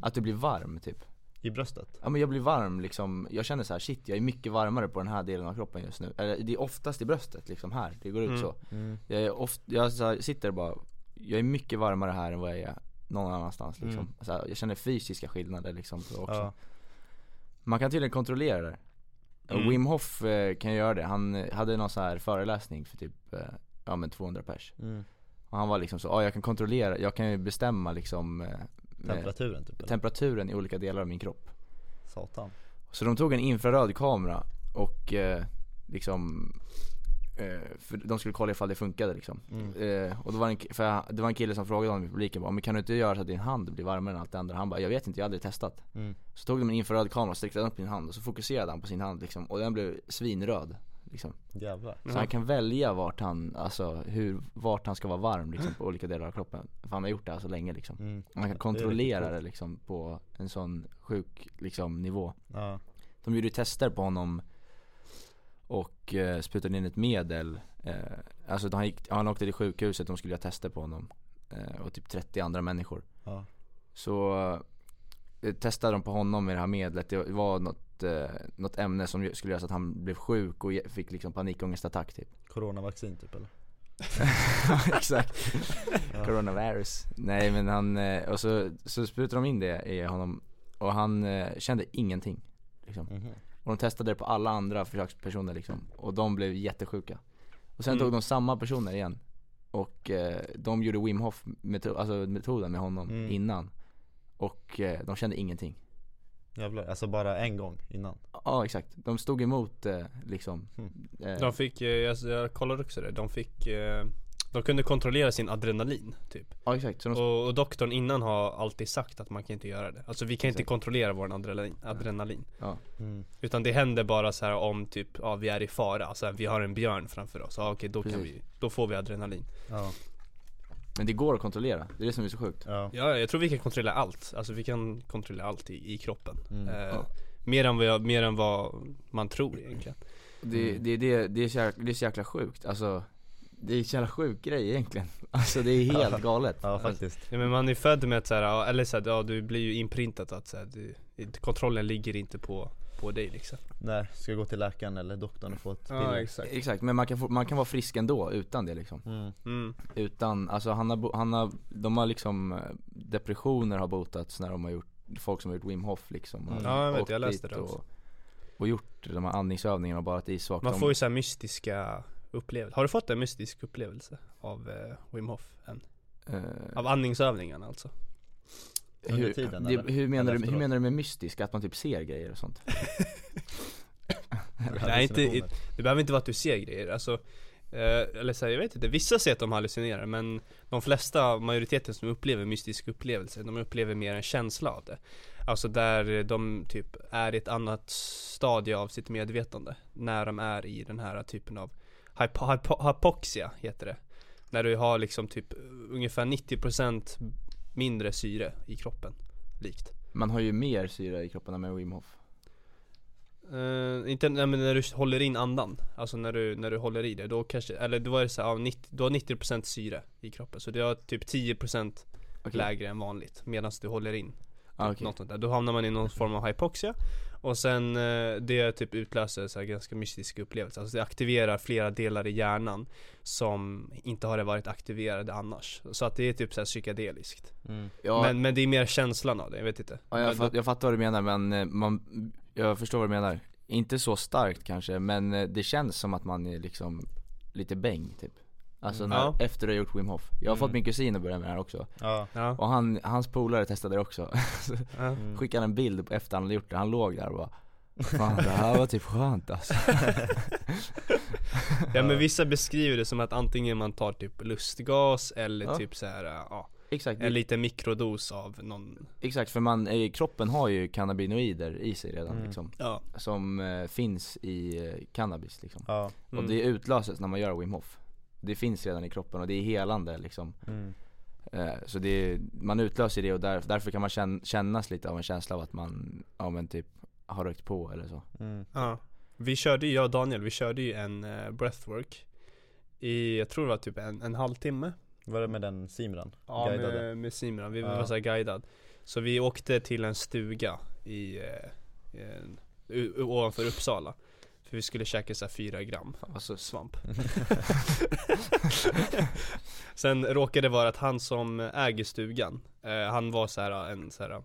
Att du blir varm typ
I bröstet?
Ja men jag blir varm liksom, jag känner så här: shit jag är mycket varmare på den här delen av kroppen just nu Eller det är oftast i bröstet liksom här, det går ut
Mm.
så
Mm.
Jag är ofta, jag så här, sitter bara, jag är mycket varmare här än vad jag är någon annanstans liksom
Mm.
så här, Jag känner fysiska skillnader liksom också
Ja.
Man kan tydligen kontrollera det
Mm.
Wim Hof eh, kan göra det, han eh, hade någon så här föreläsning för typ, eh, ja men 200 pers
Mm.
Och han var liksom så, ja jag kan kontrollera, jag kan ju bestämma liksom eh,
Temperaturen typ eller?
temperaturen i olika delar av min kropp
Satan.
Så de tog en infraröd kamera och eh, liksom eh, för de skulle kolla ifall det funkade liksom
Mm.
eh, Och då var det en, för jag, det var en kille som frågade honom i publiken bara, men kan du inte göra så att din hand blir varmare än allt det andra? Han bara, jag vet inte, jag har aldrig testat
Mm.
Så tog de en infraröd kamera och sträckte upp min hand och så fokuserade han på sin hand liksom Och den blev svinröd liksom
Jävlar.
Så han kan välja vart han, alltså hur, vart han ska vara varm liksom på olika delar av kroppen För han har gjort det här så länge liksom
Mm.
Man
Det
kan kontrollera det
coolt.
liksom på en sån sjuk liksom nivå
Ja.
De gjorde ju tester på honom och eh, sprutade in ett medel eh, Alltså han, gick, han åkte till sjukhuset, de skulle göra tester på honom eh, och typ 30 andra människor.
Ja.
Så testade de på honom med det här medlet. Det var något, eh, något ämne som skulle göra så att han blev sjuk och fick liksom panikångestattack typ.
Coronavaccin typ eller? [LAUGHS]
Exakt.
Ja.
Coronavirus. Nej men han, eh, och så, så sprutade de in det i honom och han eh, kände ingenting. Liksom.
Mhm.
Och de testade det på alla andra försökspersoner liksom. Och de blev jättesjuka. Och sen
Mm.
tog de samma personer igen. Och eh, de gjorde Wim Hof metod, alltså metoden med honom
Mm.
innan. Och eh, de kände ingenting.
Jävlar, alltså bara en gång innan?
Ja exakt, de stod emot eh, liksom
Mm.
eh,
De fick, eh, jag, jag kollade också det, de fick eh, De kunde kontrollera sin adrenalin typ
Ja exakt, så de,
och, och doktorn innan har alltid sagt att man kan inte göra det Alltså vi kan inte
Exakt.
kontrollera vår adrenalin, adrenalin
Mm.
Utan det händer bara så här om typ, ja vi är i fara, alltså vi har en björn framför oss, ja okej då kan
Precis.
vi, då får vi adrenalin
Ja.
Men det går att kontrollera, det är det som är så sjukt
Ja.
Ja jag tror vi kan kontrollera allt, alltså vi kan kontrollera allt i, i kroppen
Mm.
eh,
Ja.
mer, än vad jag, mer än vad man tror egentligen
det,
Mm.
det, det, det, är så jäkla, det är så jäkla sjukt, alltså Det är en jävla sjuk grej egentligen [LAUGHS] Alltså det är helt galet
Ja faktiskt.
Ja men man är född med att så här, ja, eller så här, ja du blir ju inprintat att så här, du, kontrollen ligger inte på, på dig liksom
Nej, ska gå till läkaren eller doktorn och få ett piller.
exakt
Exakt, men man kan, få, man kan vara frisk ändå utan det liksom
Mm.
mm.
Utan, alltså han har, han har, de har liksom eh, Depressioner har botats när de har gjort, folk som har gjort Wim Hof liksom
Mm.
Ja, jag vet,
åkt
jag läste det också.
och, och gjort de här andningsövningarna och badat isvak
Man
de,
får ju så här mystiska upplevelser Har du fått en mystisk upplevelse av eh, Wim Hof än?
eh,
Av andningsövningarna alltså?
Under
hur,
tiden,
det,
eller?
hur, menar du, hur menar du med mystisk? Att man typ ser grejer och sånt? [LAUGHS]
Nej, inte-. Det behöver inte vara att du ser grejer, alltså eh, Eller så här, jag vet inte, vissa säger att de hallucinerar men De flesta, majoriteten som upplever mystisk upplevelse, de upplever mer en känsla av det Alltså där de typ är i ett annat stadie av sitt medvetande När de är i den här typen av hypo, hypo, Hypoxia heter det När du har liksom typ ungefär 90% mindre syre i kroppen Likt.
Man har ju mer syra i kroppen än med Wim Hof.
Eh, inte, nej, men när du håller in andan, alltså när du, när du håller i det, då kanske, eller då är det så här, ja, 90, du har 90% syre i kroppen Så du har typ 10%
Okej.
lägre än vanligt medan du håller in
ah, okej.
något sånt där. Då hamnar man i någon form av hypoxia. Och sen eh, det typ utlöser så här ganska mystiska upplevelser. Alltså det aktiverar flera delar i hjärnan Som inte hade varit aktiverade annars. Så att det är typ så här psykedeliskt.
Mm.
Ja,
men, men det är mer känslan av det, jag vet inte.
Ja, jag, fatt, jag fattar vad du menar men eh, man, jag förstår vad du menar. Inte så starkt kanske men eh, det känns som att man är liksom lite bäng typ Alltså
Mm.
när,
Ja.
efter att ha gjort Wim Hof Jag har
Mm.
fått min kusin att börja med det här också
Ja.
Och han, hans polare testade det också. [LAUGHS]
Mm.
Skickade en bild efter han hade gjort det, han låg där och bara [LAUGHS] Fan det här var typ skönt alltså [LAUGHS]
Ja men vissa beskriver det som att antingen man tar typ lustgas eller
Ja.
typ så här, ja,
Exakt,
en liten mikrodos av någon
exakt för man, eh, kroppen har ju cannabinoider i sig redan
Mm.
liksom
Ja,
Som eh, finns i eh, cannabis liksom
Ja.
mm.
Och det utlöses när man gör Wim Hof Det finns redan i kroppen och det är helande liksom
Mm.
eh, Så det är, man utlöser det och där, därför kan man känn, kännas lite av en känsla av att man, ja men typ har rökt på eller så
Mm.
ja. Vi körde ju, jag och Daniel, vi körde ju en uh, breathwork I, jag tror det var typ en, en halvtimme
Var det med den Simran?
Ja
Guidade?
med, med Simran, vi
Ja.
var såhär guidad Så vi åkte till en stuga i, eh, i en, ovanför Uppsala För vi skulle käka såhär fyra gram.
Sus
svamp. [LAUGHS] Sen råkade det vara att han som äger stugan eh, Han var så här en så här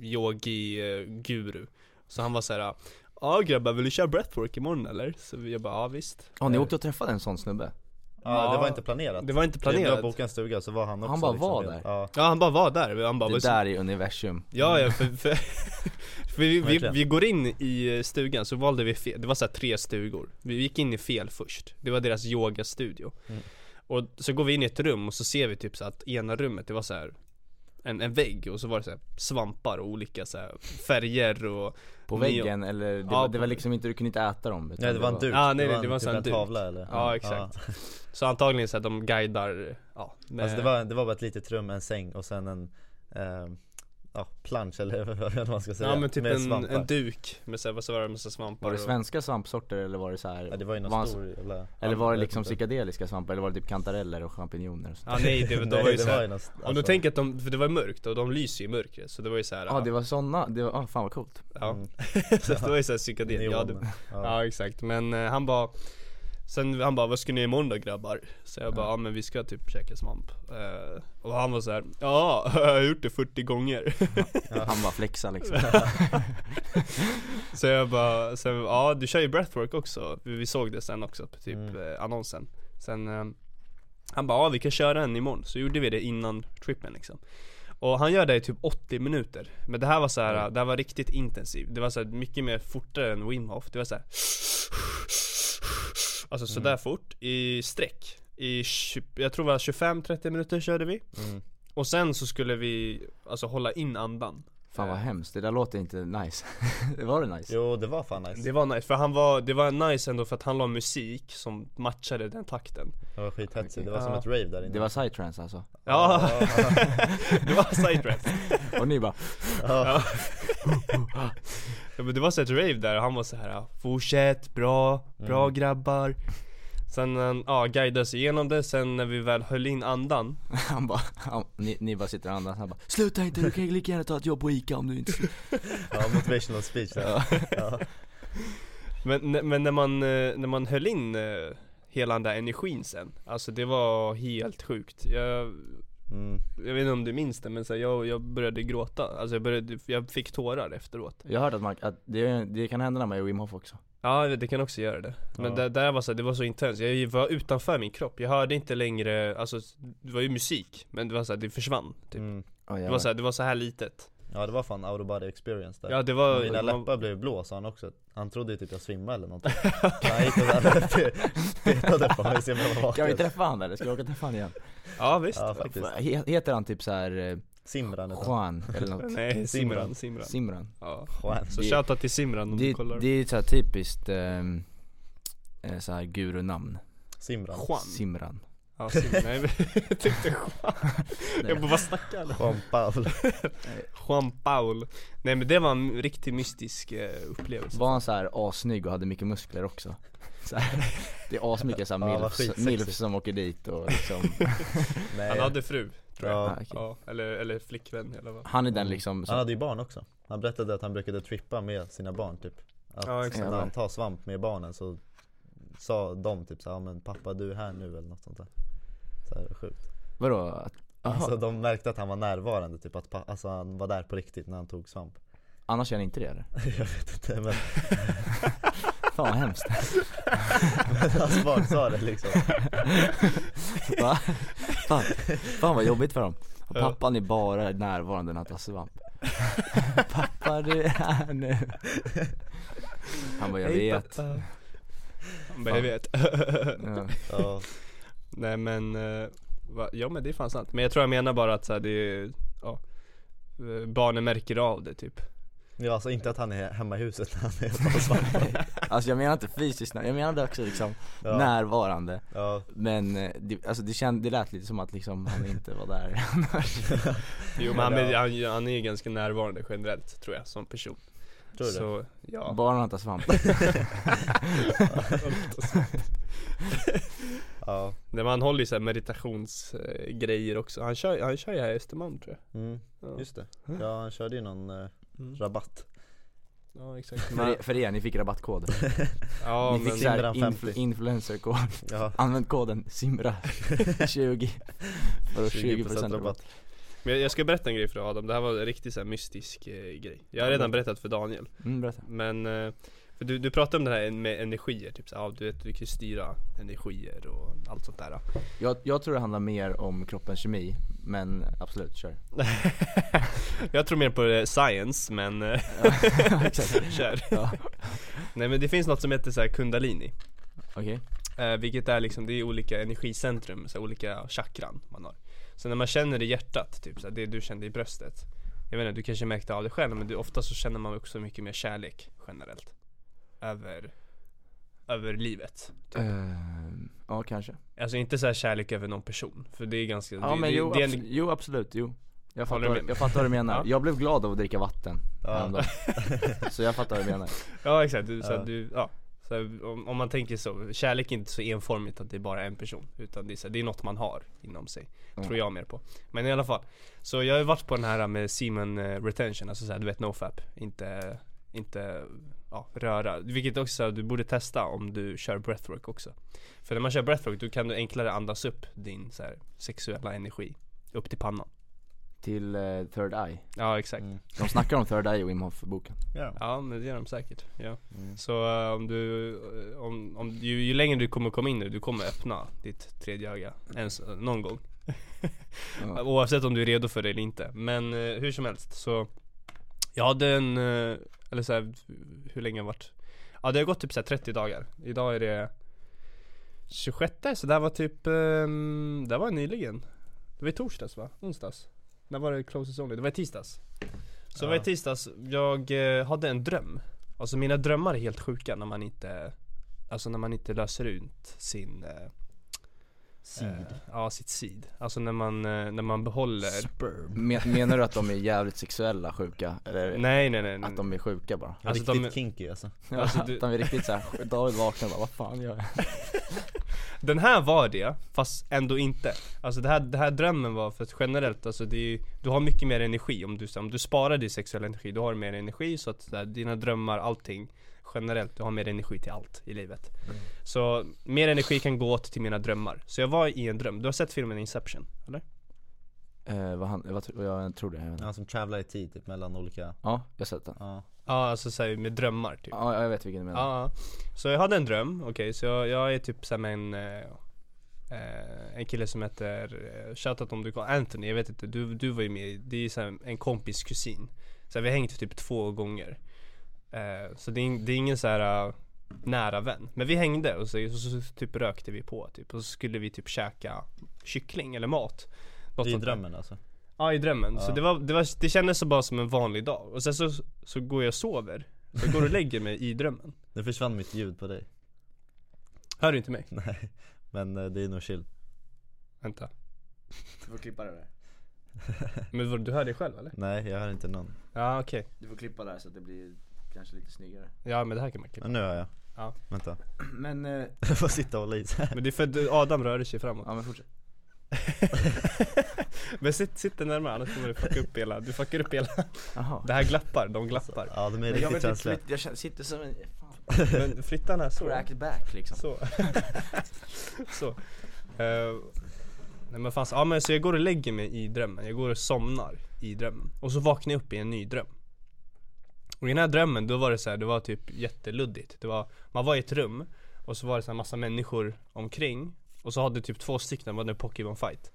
yogi-guru. Så han var så här Ja grabbar, vill du köra breathwork imorgon eller? Så jag bara, ja visst.
Ja ni åkte och träffade en sån snubbe?
Ja, det var inte planerat.
Det var inte
Vi
planerat.
bokat en stuga så var han också
Han bara
liksom
var
helt-
där?
Ja,
Ja han bara var där, han bara
Det där är universum.
Ja ja, för, för, [LAUGHS] för vi, vi,
Verkligen.
vi går in i stugan så valde vi fel, det var så här tre stugor. Vi gick in i fel först, det var deras yogastudio.
Mm.
Och så går vi in i ett rum och så ser vi typ så att ena rummet det var så här en, en vägg och så var det så här svampar och olika så här färger och
På väggen eller, det,
Ja,
var, det var liksom inte, du kunde inte äta dem
Nej det var en duk,
Ja, nej, nej, det var en
typ en tavla eller?
Ja, exakt. Så antagligen så att de guidar, ja med,
Alltså det var, det var bara ett litet rum, en säng och sen en, eh, ja, plansch eller [LAUGHS] vad man ska säga.
Ja men typ
med
en, en duk med så här, vad så var det, svampar
Var det
och-
svenska svampsorter eller var det så här?
Ja, det var ju någon
var
stor jävla
Eller var det liksom
inte.
psykedeliska svampar eller var det typ kantareller och champinjoner och sånt?
Ja nej det, [LAUGHS] de
Nej,
var ju såhär
var någon,
Om du
alltså,
tänker att de, för det var mörkt och de lyser ju i mörkret så det var ju såhär
Ja det var såna, det var, ah, fan vad coolt.
Ja,
mm, [LAUGHS]
så det var ju såhär psykedel, ja, det,
ja.
Exakt. Men eh, han bara Sen han bara, vad ska ni göra imorgon då grabbar? Så jag bara,
Ja.
ja men vi ska typ käka svamp Eh, Och han var så här, ja [LAUGHS] jag har gjort det 40 gånger
Han bara flexa liksom [LAUGHS]
Så jag bara, så, ja du kör ju breathwork också, vi, såg det sen också på typ
Mm.
eh, annonsen Sen eh, Han bara, ja vi kan köra en imorgon, så gjorde vi det innan trippen liksom Och han gör det i typ 80 minuter Men det här var så här,
Mm.
det här var riktigt intensivt Det var så här, mycket mer fortare än Wim Hof, det var så här. Alltså sådär
Mm.
fort i sträck. I, 20, jag tror det var 25-30 minuter körde vi.
Mm.
Och sen så skulle vi, alltså hålla in andan.
Fan vad hemskt, det där låter inte nice. [LAUGHS] Var det nice?
Jo det var fan nice.
Det var nice, för han var, det var nice ändå för att han la musik som matchade den takten.
Det var skithetsigt, det var
Ja.
som ett rave där inne.
Det var psytrance alltså.
Ja, [LAUGHS] det var sidetrack
Och ni bara
ja. [LAUGHS]
ja, men det var så ett rave där och han var så här Fortsätt, bra, bra
Mm.
grabbar Sen, eh, ja, guidade oss igenom det, sen när vi väl höll in andan [LAUGHS]
Han bara, han, ni, ni bara sitter och andas, han bara Sluta inte, du kan lika gärna ta ett jobb på Ica om du inte [LAUGHS]
ja, motivational speech där.
ja. [LAUGHS]
Ja.
Men, men när man, eh, när man höll in eh, hela den där energin sen Alltså det var helt sjukt Jag,
Mm.
jag vet inte om du minns det men så här, jag, jag började gråta Alltså jag började, jag fick tårar efteråt
Jag har hört att, man, att det, det kan hända när man gör Wim Hof också
Ja det kan också göra det Men
Ja.
det där var så, här, det var så intensivt, jag var utanför min kropp Jag hörde inte längre, alltså det var ju musik Men det var så här, det försvann typ.
Mm.
oh,
Det var så här, det var så här litet
Ja det var fan out of body experience där.
Ja det var,
Mina
man,
läppar blev blå sa han också, han trodde ju typ jag svimmade eller någonting. [LAUGHS] Han gick och såhär petade på mig om jag var
Kan vi träffa han eller? Ska vi åka och träffa han igen?
Ja visst.
Ja faktiskt,
He- Heter han typ såhär
Simran heter.
Juan eller något? [LAUGHS]
Nej Simran,
Simran.
Simran.
Simran
Ja.
Juan.
Så
Det-
shoutout till Simran om
Det,
du kollar.
det är så här typiskt eh, så här gurunamn.
Simran.
Juan.
Simran
Ja [LAUGHS] nej jag tyckte Juan Jag bara vad snackar han?
Juan Paul.
Juan Paul. Nej men det var en riktigt mystisk eh, upplevelse.
Var han så här assnygg och hade mycket muskler också? Så här, det är asmycket såhär
Ja, han
milfs, milfs som åker dit och liksom
Nej [LAUGHS]
Han hade fru, tror jag.
Ja,
Ah, okej.
Ja, eller, eller flickvän eller vad.
Han är den liksom
Han
som,
hade ju barn också. Han berättade att han brukade trippa med sina barn typ. Att
Ja,
när han tar svamp med barnen så sa de typ såhär, men pappa du är här nu eller något sånt där. Så här, sjukt.
Vadå? Aha,
Alltså de märkte att han var närvarande typ, att pa- alltså, han var där på riktigt när han tog svamp.
Annars gör han inte det eller? [LAUGHS]
Jag vet inte men, [LAUGHS]
Fan vad hemskt. [LAUGHS]
Men hans barn sa det liksom.
Va? Fan, fan vad jobbigt för dem.
Ja.
Pappan är bara närvarande när han tar svamp. Pappa du är här nu. Han bara jag
Hej,
vet.
pappa. Bara, jag vet.
Ja. [LAUGHS]
ja,
Nej men, eh, va, ja men det är fan sant. Men jag tror jag menar bara att så här, det är, ja eh, Barnen märker av det typ.
Ja alltså inte att han är hemma i huset när han är [LAUGHS] på svamp
Alltså jag menar inte fysiskt, jag menade också liksom
ja,
närvarande.
Ja,
Men eh, det, alltså det, känd, det lät lite som att liksom han inte var där. Annars [LAUGHS]
Jo men han, han, han är ju ganska närvarande generellt tror jag som person
tror du det?
Så, ja.
Bara han [LAUGHS] tar [LAUGHS] svamp.
Ja,
Nej, men han håller ju såhär meditationsgrejer också. Han kör, han kör ju här i Östermalm tror
mm,
jag
just det. Ja han körde ju någon eh,
Mm.
rabatt.
Ja exakt.
För, er, för er, ni fick rabattkod. [LAUGHS]
Ja
Ni fick såhär
50.
influencerkod.
Ja,
Använd koden SIMRA20 För 20%
20%
rabatt.
rabatt
Men jag- ska berätta en grej för Adam, det här var en riktigt så här mystisk eh, grej. Jag har redan berättat för Daniel.
Mm, berätta.
Men, eh, för du, du pratade om det här med energier, typ så, här, ja, du vet du kan ju styra energier och allt sånt där.
Jag, jag tror det handlar mer om kroppens kemi Men absolut, kör. [LAUGHS]
Jag tror mer på eh, science men, eh, [LAUGHS]
Exakt. [LAUGHS]
kör.
Ja.
Nej men det finns något som heter så här kundalini.
Okej,
eh, Vilket är liksom, det är olika energicentrum, så här, olika chakran man har Så när man känner i hjärtat, typ så här, det du kände i bröstet Jag vet inte, du kanske märkte av det själv men ofta så känner man också mycket mer kärlek generellt Över, över livet typ.
Ehm, Ja kanske
Alltså inte så här kärlek över någon person, för det är ganska
Ja
det,
men
det,
jo,
det är
abs-
en,
jo absolut, jo Jag fattar, vad- jag fattar vad du menar. [LAUGHS]
Ja.
Jag blev glad av att dricka vatten
Ja. [LAUGHS]
Så jag fattar vad du menar.
Ja exakt, du, så
Ja.
du, ja så här, om, om man tänker så, kärlek är inte så enformigt att det är bara en person Utan det är, så här, det är något man har inom sig,
Mm.
tror jag mer på. Men i alla fall, så jag har ju varit på den här med semen eh, retention, alltså så här, du vet nofap Inte, inte, ja röra. Vilket också, så här, du borde testa om du kör breathwork också. För när man kör breathwork då kan du enklare andas upp din så här, sexuella energi Upp till pannan
Till eh, Third Eye.
Ja exakt
Mm.
De snackar om Third Eye i Wim Hof boken.
Ja.
Ja men det gör de säkert, ja
Mm.
Så eh, om du, eh, om, om, ju, ju längre du kommer komma in nu, du kommer öppna ditt tredje öga ens, någon gång [LAUGHS]
Ja.
Oavsett om du är redo för det eller inte Men eh, hur som helst så Jag hade en, eller så här, hur länge har varit? Ja det har gått typ så här 30 dagar Idag är det 26 så det här var typ, um, det var nyligen Det var i torsdags va? Onsdags? När var det closest only? Det var i tisdags Så det var i tisdags, jag eh, hade en dröm Alltså mina drömmar är helt sjuka när man inte Alltså när man inte löser ut sin eh,
Seed.
Eh, ja, sitt seed. Alltså när man, eh, när man behåller
Sperm.
Men, menar du att de är jävligt sexuella sjuka? Eller [LAUGHS]
Nej nej nej, nej.
att de är sjuka bara?
Alltså,
Riktigt
de-
kinky alltså.
Alltså,
att
du-
de är riktigt såhär, David vaknar och bara, vad fan gör jag? [LAUGHS]
Den här var det, fast ändå inte Alltså det här, det här drömmen var för att generellt, alltså det är, ju- du har mycket mer energi om du, om du sparar din sexuella energi, du har mer energi så att så här, dina drömmar, allting Generellt, du har mer energi till allt i livet Så mer energi kan gå åt till mina drömmar Så jag var i en dröm, du har sett filmen Inception, eller?
Eh, vad, han, vad, vad jag tror det, jag.
Ja, som travlar i tid typ mellan olika,
Ja, jag har sett den.
ja.
Ja alltså såhär med drömmar typ.
Ja, jag vet vilken du menar.
Ja, så jag hade en dröm, okej så jag, jag är typ såhär med en eh, eh, En kille som heter, eh, shoutout om du kan, Anthony, jag vet inte, du, du var ju med, det är såhär en kompis kusin. Så vi har hängt typ två gånger. Eh, Så det är, det är ingen så här eh, nära vän. Men vi hängde och så, så, så typ rökte vi på typ. Och så skulle vi typ käka kyckling eller mat. Något
Det är
sånt där.
drömmen alltså.
Ja i drömmen, så
Ja.
det var, det var, det kändes så bara som en vanlig dag Och sen så, så går jag och sover Så jag går och lägger mig i drömmen [LAUGHS]
Nu försvann mitt ljud på dig.
Hör du inte mig?
Nej, men eh, det är nog chill.
Vänta
Du får klippa det där. [LAUGHS]
Men du hör dig själv eller?
Nej, jag hör inte någon.
Ja okej,
Du får klippa där så att det blir kanske lite snyggare.
ja men det här kan man klippa
Men nu hör jag.
Ja.
Vänta.
Men, eh, [LAUGHS]
Jag får sitta och hålla i.
Men det är för att Adam rör sig framåt
ja men fortsätt. [LAUGHS]
Men sitt, sitt dig närmare annars kommer du fucka upp hela, du fuckar upp hela
Jaha.
Det här glappar, de glappar.
Ja, de är
Men jag,
riktigt
inte,
känsliga.
flytt- jag känner, sitter som en, fan,
Men flytta den här så
cracked back liksom.
Så. [LAUGHS] Så. Uh, Nej men fanns, ja men så jag går och lägger mig i drömmen, jag går och somnar i drömmen. Och så vaknar jag upp i en ny dröm. Och i den här drömmen då var det så här, det var typ jätteluddigt. Det var, man var i ett rum Och så var det så här massa människor omkring Och så hade typ två stycken, var det Pokémon fight.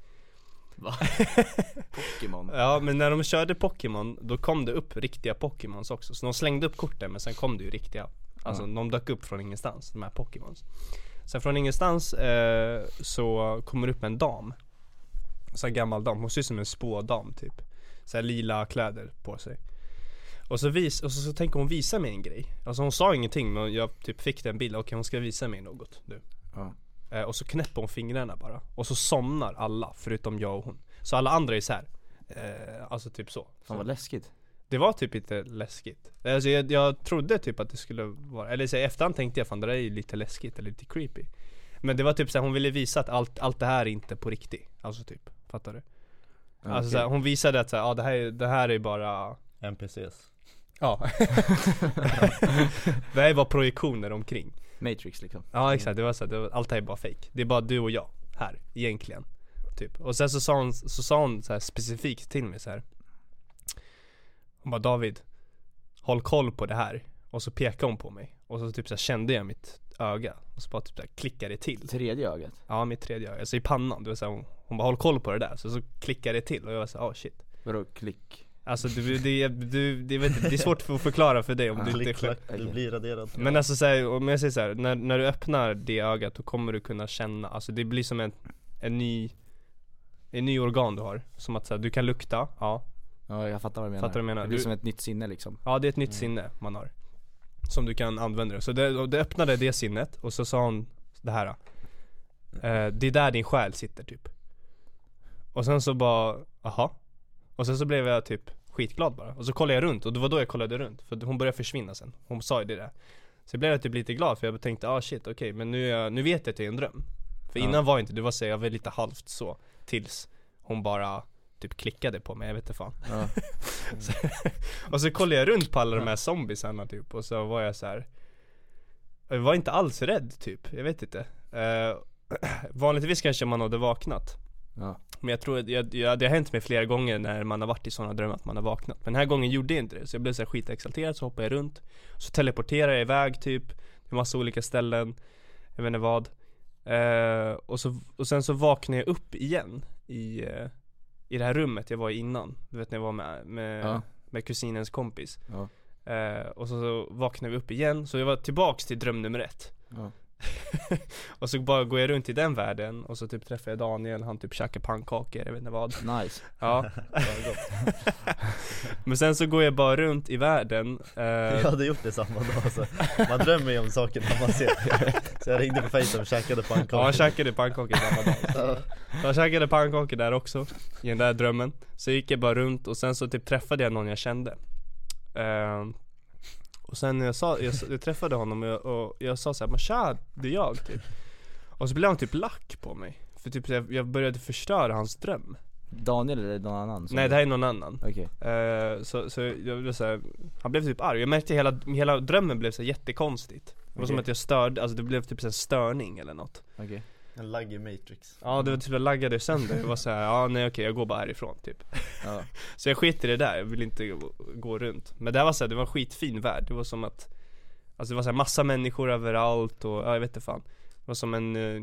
Va? [LAUGHS] Pokémon?
Ja men när de körde Pokémon, då kom det upp riktiga Pokémons också. Så de slängde upp korten men sen kom det ju riktiga. Alltså
Ja.
de dök upp från ingenstans, de här Pokémons. Sen från ingenstans eh, så kommer det upp en dam. Så här gammal dam, hon ser ut som en spådam typ. Så lila kläder på sig. Och så, vis, och så, så tänker hon visa mig en grej. Alltså hon sa ingenting men jag typ fick den bilden, okej hon ska visa mig något nu.
Ja.
Eh, och så knäpper hon fingrarna bara Och så somnar alla förutom jag och hon Så alla andra är så här. Eh, alltså typ så,
Fan vad läskigt.
Det var typ lite läskigt Alltså jag, jag trodde typ att det skulle vara Eller så i efterhand tänkte jag fan det där är ju lite läskigt eller lite creepy Men det var typ såhär, hon ville visa att allt, allt det här är inte på riktigt Alltså typ, fattar du?
Ja,
Alltså såhär, hon visade att såhär, ja det här, är- det här är bara
NPCs.
Ja [LAUGHS] Det här är bara projektioner omkring
Matrix liksom.
Ja exakt, det var så här, det var, allt det här är bara fake. Det är bara du och jag här, egentligen Typ, och sen så sa hon, så sa hon så här specifikt till mig så här. Hon bara David Håll koll på det här. Och så pekade hon på mig. Och så typ så här, kände jag mitt öga. Och så bara typ så här, klickade det till.
Tredje ögat.
Ja mitt tredje öga, alltså i pannan. Det var så här, hon, hon bara håll koll på det där. Så så klickade det till. Och jag var så här, oh shit.
Vadå klick?
Alltså du, det, du, det, vet, inte, det är svårt för att förklara för dig om du inte själv
du blir raderad.
men alltså så här, om jag säger så här, när, när du öppnar det ögat då kommer du kunna känna, alltså det blir som en, en ny En ny organ du har, som att så här, du kan lukta, ja.
Ja jag fattar vad du menar.
Fattar vad du menar?
Det blir
Du-
som ett nytt sinne liksom.
Ja det är ett nytt sinne man har. Som du kan använda det, så det, och det öppnade det sinnet och så sa hon det här eh, Det är där din själ sitter typ. Och sen så bara, aha Och sen så blev jag typ skitglad bara. Och så kollade jag runt och det var då jag kollade runt. För hon började försvinna sen. Hon sa ju det där. Så jag blev typ lite glad för jag tänkte ah shit okej men nu, jag, nu vet jag att det är en dröm. För
Ja.
innan var inte det, var så jag var lite halvt så. Tills hon bara typ klickade på mig, jag vet inte fan.
Ja. [LAUGHS]
Och så kollade jag runt på alla de här zombiesarna typ och så var jag så här. Jag var inte alls rädd typ, jag vet inte. Eh, [CLEARS THROAT] vanligtvis kanske man hade vaknat.
Ja.
Men jag tror att jag, jag, det har hänt mig flera gånger när man har varit i sådana drömmar att man har vaknat. Men den här gången gjorde jag inte det. Så jag blev så här skitexalterad, så hoppade jag runt. Så teleporterade jag iväg typ. Till massa olika ställen. Jag vet inte vad. Eh, och, så, och sen så vaknade jag upp igen i, eh, i det här rummet jag var i innan. Du vet när jag var med, med,
Ja.
med kusinens kompis.
Ja.
Eh, och så, så vaknade vi upp igen, så jag var tillbaks till dröm nummer ett.
Ja. [LAUGHS]
och så bara går jag runt i den världen och så typ träffar jag Daniel, han typ käkar pannkakor, jag vet inte vad.
Nice. [LAUGHS]
Ja. [LAUGHS] Men sen så går jag bara runt i världen. Eh,
Jag hade gjort det samma dag så Man drömmer ju om sakerna man ser Så jag ringde på Facetime och käkade pannkakor
ja, jag käkade pannkakor samma dag.
Ja.
Så jag käkade pannkakor där också, i den där drömmen. Så gick jag bara runt och sen så typ träffade jag någon jag kände. Eh, och sen när jag, sa, jag, jag träffade honom och jag, och jag sa såhär, men tja, det är jag typ. Och så blev han typ lack på mig. För typ jag, jag började förstöra hans dröm.
Daniel eller någon annan? som-
Nej det här är någon annan.
Okej.
Eh, så, så jag blev så här, han blev typ arg. Jag märkte hela, hela drömmen blev så jättekonstigt. Det var som
Okej.
att jag störde, alltså det blev typ här störning eller något.
Okej.
En lagg i Matrix
Ja det var typ jag laggade sönder. Det var så här, ja nej okej jag går bara härifrån typ.
Ja.
Så jag skit i det där, jag vill inte gå, gå runt. Men det här var så här, det var en skitfin värld. Det var som att Alltså det var så här massa människor överallt och, ja jag vet inte fan. Det var som en eh,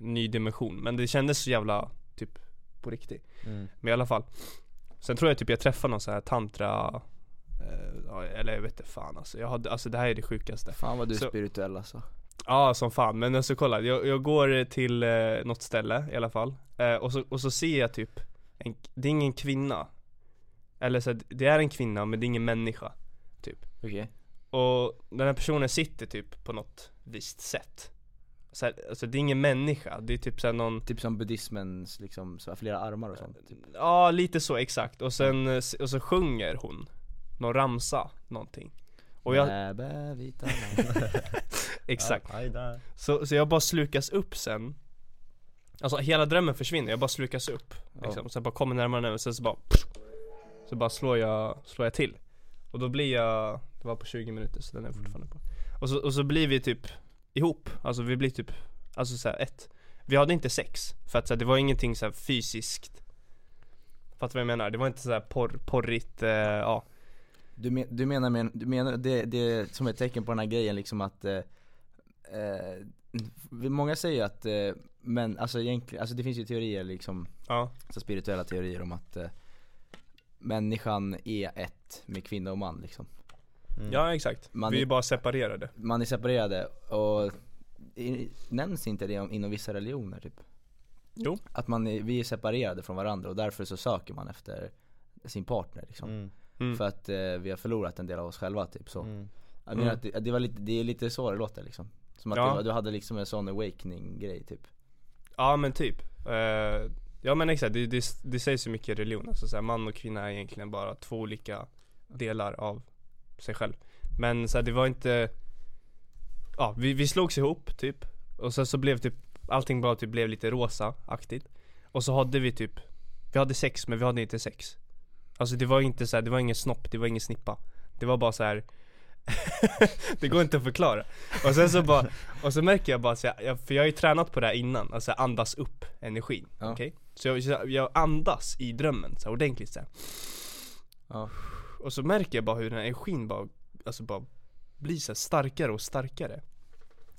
ny dimension. Men det kändes så jävla, typ, på riktigt.
mm.
Men i alla fall Sen tror jag typ jag träffade någon så här tantra eh, Eller jag vet inte fan alltså. Jag hade, alltså det här är det sjukaste
Fan vad du är
Så-
spirituell alltså.
Ja som fan, men alltså kolla jag, jag går till eh, något ställe i alla fall eh, och, så, och så ser jag typ en, Det är ingen kvinna Eller så här, det är en kvinna men det är ingen människa
Okej.
Och den här personen sitter typ på något visst sätt så här, Alltså det är ingen människa, det är typ såhär någon
Typ som buddhismens liksom, så här, flera armar och sånt. Typ.
Ja, lite så exakt. Och sen, eh, och så sjunger hon någon ramsa, någonting. Och jag, [LAUGHS] exakt. Så, så jag bara slukas upp sen. Alltså hela drömmen försvinner, jag bara slukas upp. Liksom. Och sen bara kommer närmare och närmare, sen så bara Så bara slår jag, slår jag till. Och då blir jag, det var på 20 minuter så den är fortfarande på. Och så, och så blir vi typ ihop, alltså vi blir typ, alltså så här, ett. Vi hade inte sex, för att så här, det var ingenting så här fysiskt Fattar vad jag menar? Det var inte så här porr, porrigt, eh, ja
Du, men, du menar, men, du menar det, det är som ett tecken på den här grejen liksom att eh, eh, Många säger att, eh, men alltså egentligen, alltså det finns ju teorier liksom,
Ja,
så spirituella teorier om att eh, Människan är ett med kvinna och man liksom
Mm.
ja exakt.
Man
vi är
är-
bara separerade
Man är separerade och i, nämns inte det om, inom vissa religioner typ?
Jo.
Att man är, vi är separerade från varandra och därför så söker man efter sin partner liksom
Mm.
Mm.
För att eh, vi har förlorat en del av oss själva typ så
Mm.
Jag menar
Mm.
att det, det, var lite, det är lite så det låter liksom Som att
Ja.
var, du hade liksom en sån awakening grej typ
Ja men typ. Eh, ja men exakt, det, det, det sägs ju mycket i religion. Alltså, så här, man och kvinna är egentligen bara två olika delar av sig själv. Men så här, det var inte, ja vi, vi slogs ihop typ. Och sen så blev typ, allting bara typ blev lite rosa-aktigt. Och så hade vi typ, vi hade sex men vi hade inte sex. Alltså det var inte så här, det var ingen snopp, det var ingen snippa. Det var bara så här. [LAUGHS] det går inte att förklara. Och sen så bara, och så märker jag bara så jag, för jag har ju tränat på det här innan, alltså andas upp energin,
Ja.
okej? Så jag, jag andas i drömmen så här, ordentligt så här.
Ja,
Och så märker jag bara hur den här energin bara, alltså bara blir så starkare och starkare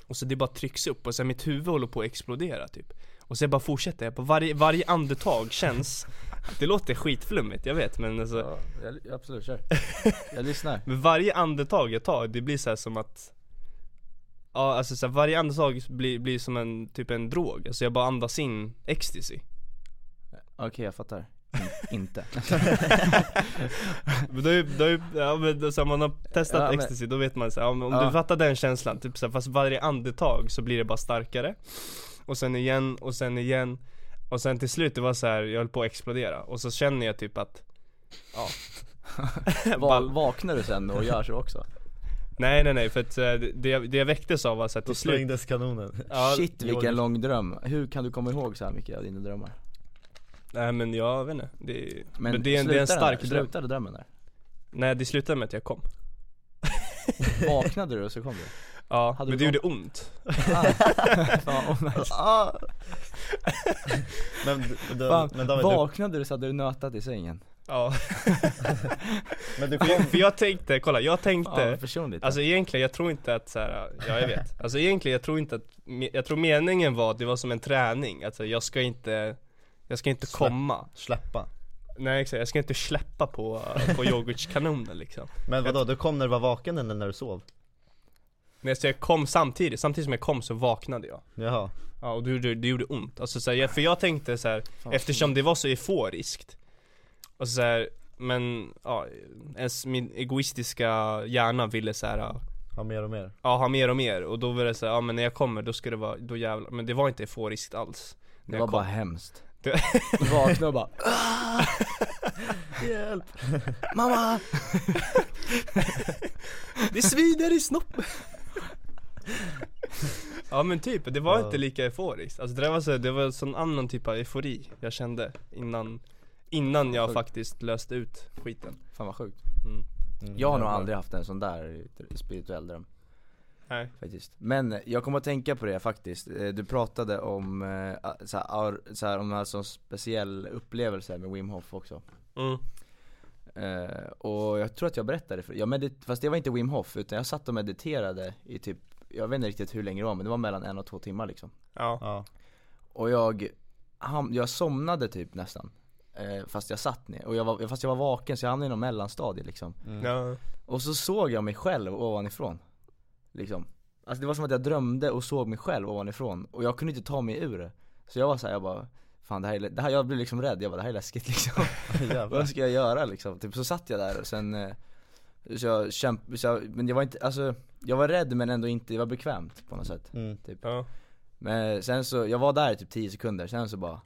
Och så det bara trycks upp och sen mitt huvud håller på att explodera typ Och så jag bara fortsätter, jag på varje, varje andetag känns Det låter skitflummigt, jag vet men alltså
ja jag, absolut, kör. [LAUGHS] Jag lyssnar.
Men varje andetag jag tar, det blir så här som att Ja alltså så här, varje andetag blir, blir som en, typ en drog, alltså jag bara andas in ecstasy.
Okej jag fattar. In, Inte. [LAUGHS]
Men då, då, är- ja men så här, man har testat
Ja, men-
ecstasy, då vet man så här, om, om
Ja.
du fattar den känslan, typ så här, fast varje andetag så blir det bara starkare. Och sen igen, och sen igen Och sen till slut det var så här, jag höll på att explodera och så känner jag typ att Ja [LAUGHS]
Va- vaknar du sen och gör så också? [LAUGHS]
Nej nej nej för att eh, det, det jag väcktes av var så här,
Då
till slut
sprängdes kanonen [LAUGHS]
ja,
Shit vilken
jag-
lång dröm. Hur kan du komma ihåg så här mycket av dina drömmar?
Nej men jag vet inte, det, men,
Men
det, är en, det är en
den
stark
där?
dröm
Slutade drömmen där?
Nej det slutade med att jag kom
Vaknade du och så kom du?
Ja,
Hade
men
du
det gjorde ont. [LAUGHS]
Fan, oh! [LAUGHS] [LAUGHS]
Men, du,
Fan,
men David,
vaknade du så hade du nötat i sängen?
Ja,
men du kom,
för jag tänkte, kolla jag
Ja,
tänkte
personligt
Alltså egentligen, jag tror inte att så här, ja jag vet Alltså egentligen, jag tror inte att, jag tror meningen var att det var som en träning Alltså jag ska inte, jag ska inte
Släpp.
komma
släppa
Nej exakt, jag ska inte släppa på, på yoghurtkanonen liksom
Men vadå, du kom när du var vaken eller när du sov?
Men så jag kom samtidigt, samtidigt som jag kom så vaknade jag.
Jaha,
Ja och det, gjorde- det gjorde ont, alltså så här, jag, för jag tänkte så här, eftersom det var så euforiskt Och så här, men ja, ens min egoistiska hjärna ville så här,
ha mer och mer.
ja ha mer och mer. Och då var det så här, ja men när jag kommer då ska det vara, då jävlar, men det var inte euforiskt alls.
Det var bara hemskt.
Det- [LAUGHS]
Du vaknade och bara [LAUGHS]
Hjälp!
Mamma!
Det svider i snoppen! [LAUGHS] ja men typ, det var
Ja.
inte lika euforiskt, alltså det där var så, det var en sån annan typ av eufori jag kände innan Innan jag
Sjukt.
faktiskt löste ut skiten.
Fan vad sjukt.
Mm.
Mm,
Jag har nog aldrig haft en sån där spirituell dröm.
Nej,
faktiskt. Men jag kommer att tänka på det faktiskt, Eh, du pratade om eh, så här, så här, om en sån speciell upplevelse med Wim Hof också.
Mm.
Eh, och jag tror att jag berättade för, jag medit- fast det var inte Wim Hof utan jag satt och mediterade i typ, jag vet inte riktigt hur länge det var men det var mellan en och två timmar liksom.
Ja,
Ja,
Och jag, ham- jag somnade typ nästan eh, Fast jag satt ner, och jag var, fast jag var vaken så jag hamnade i någon mellanstadie liksom.
Mm.
ja,
Och så såg jag mig själv ovanifrån Liksom. Alltså det var som att jag drömde och såg mig själv ovanifrån och jag kunde inte ta mig ur det. Så jag var såhär, jag bara Fan det här, är, det här, jag blev liksom rädd, jag bara det här är läskigt liksom. [LAUGHS] [LAUGHS] Vad ska jag göra liksom? Typ så satt jag där och sen eh, Så jag kämp, så jag, men jag var inte, alltså Jag var rädd men ändå inte, det var bekvämt på något sätt
mm.
ja,
Men sen så, jag var där i typ 10 sekunder, sen så bara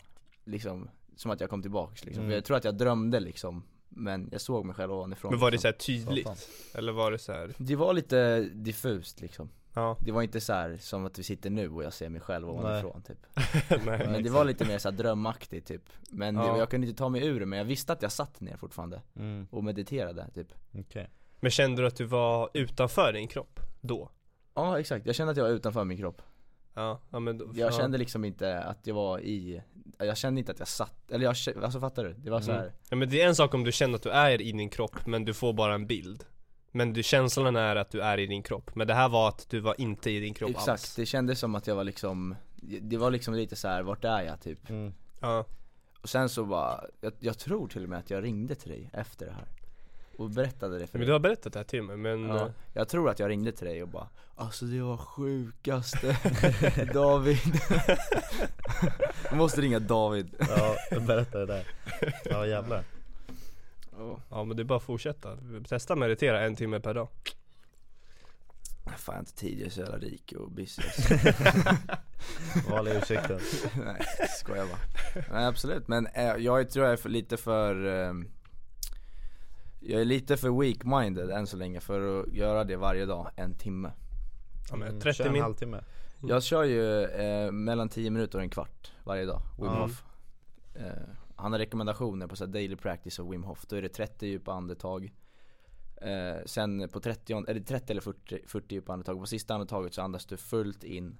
Liksom, som att jag kom tillbaks liksom
Mm.
Jag tror att jag drömde liksom Men jag såg mig själv ovanifrån
Men var det
liksom.
så här tydligt?
Satan.
Eller var det så här,
Det var lite diffust liksom
ja,
Det var inte så här som att vi sitter nu och jag ser mig själv ovanifrån typ [LAUGHS]
nej,
Men det var lite mer så här drömmaktigt typ Men det,
Ja.
jag kunde inte ta mig ur det, men jag visste att jag satt ner fortfarande
Mm.
och mediterade typ
Okej
Men kände du att du var utanför din kropp då?
Ja exakt, jag kände att jag var utanför min kropp
Ja, ja men då,
Jag
ja.
kände liksom inte att jag var i Jag kände inte att jag satt, eller jag, alltså fattar du? Det var så
Mm.
här.
Ja men det är en sak om du känner att du är i din kropp men du får bara en bild Men du, känslan är att du är i din kropp Men det här var att du var inte i din kropp
Exakt,
alls
det kändes som att jag var liksom Det var liksom lite så här, vart är jag typ?
mm.
Ja,
Och sen så bara, jag, jag tror till och med att jag ringde till dig efter det här Och berättade det för
men du har berättat det här till mig men
Ja,
eh,
jag tror att jag ringde till dig och bara Alltså det var sjukaste [LAUGHS] David. [LAUGHS] Jag måste ringa David.
Ja, berätta det där. Ja jävlar.
Ja. Men det är bara att fortsätta. Testa meditera en timme per dag.
Fan jag har inte tid, jag är så jävla rik och busy. [LAUGHS]
Vanliga ursäkten.
Nej, skojar bara. Nej absolut, men eh, jag tror jag är för, lite för ehm, Jag är lite för weak-minded än så länge för att göra det varje dag, en timme.
Ja men
Mm,
30
kör en
min
halvtimme.
Mm.
Jag kör ju eh, mellan 10 minuter och en kvart varje dag, Wim. Hof. Eh, Han har rekommendationer på så här daily practice av Wim Hof, då är det 30 djupa andetag. Eh, Sen på 30, är det 30 eller 40, 40 djupa andetag, på sista andetaget så andas du fullt in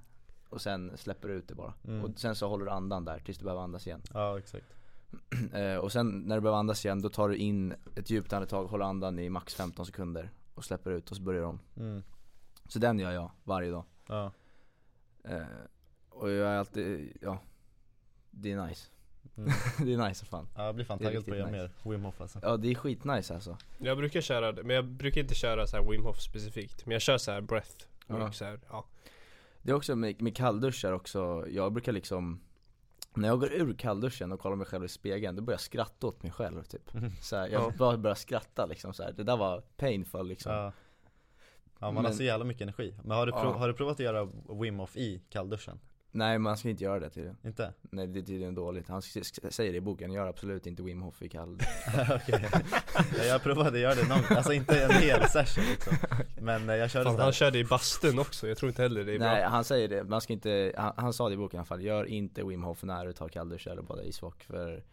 Och sen släpper du ut det bara,
Mm.
och sen så håller du andan där tills du behöver andas igen.
Ja exakt.
Eh, [CLEARS THROAT] och sen när du behöver andas igen, då tar du in ett djupt andetag, håller andan i max 15 sekunder och släpper ut och så börjar du om.
mm.
Så den gör jag varje dag.
Ja,
Eh, och jag är alltid, ja, det är nice.
mm. [LAUGHS]
det är nice fan.
ja jag blir fan taggad på att göra
riktigt
mer Wim Hof alltså
Ja det är skitnice alltså.
Jag brukar köra det, men jag brukar inte köra så här Wim Hof specifikt Men jag kör så här breath
Ja.
så här, ja.
Det är också med, med kallduschar också, jag brukar liksom när jag går ur kallduschen och kollar mig själv i spegeln, då börjar jag skratta åt mig själv typ.
Mm.
Så här, jag
Ja.
bara börjar skratta liksom så här. det där var painful liksom.
Ja Ja man har
Men-
så jävla mycket energi Men har du, prov,
Ja.
har du provat att göra Wim Hof i kallduschen?
Nej man ska inte göra det tydligen.
Inte?
Nej det är tydligen dåligt. Han säger det i boken, gör absolut inte Wim Hof i kall. [LAUGHS]
Okej Ja, Jag provade göra det någon, alltså inte en hel session liksom Men eh, jag körde
Fan, han körde i bastun också, jag tror inte heller det är
Nej
bra
han säger det, man ska inte, han, han sa det i boken i alla fall, gör inte Wim Hof när du tar kalldusch eller badar isvak för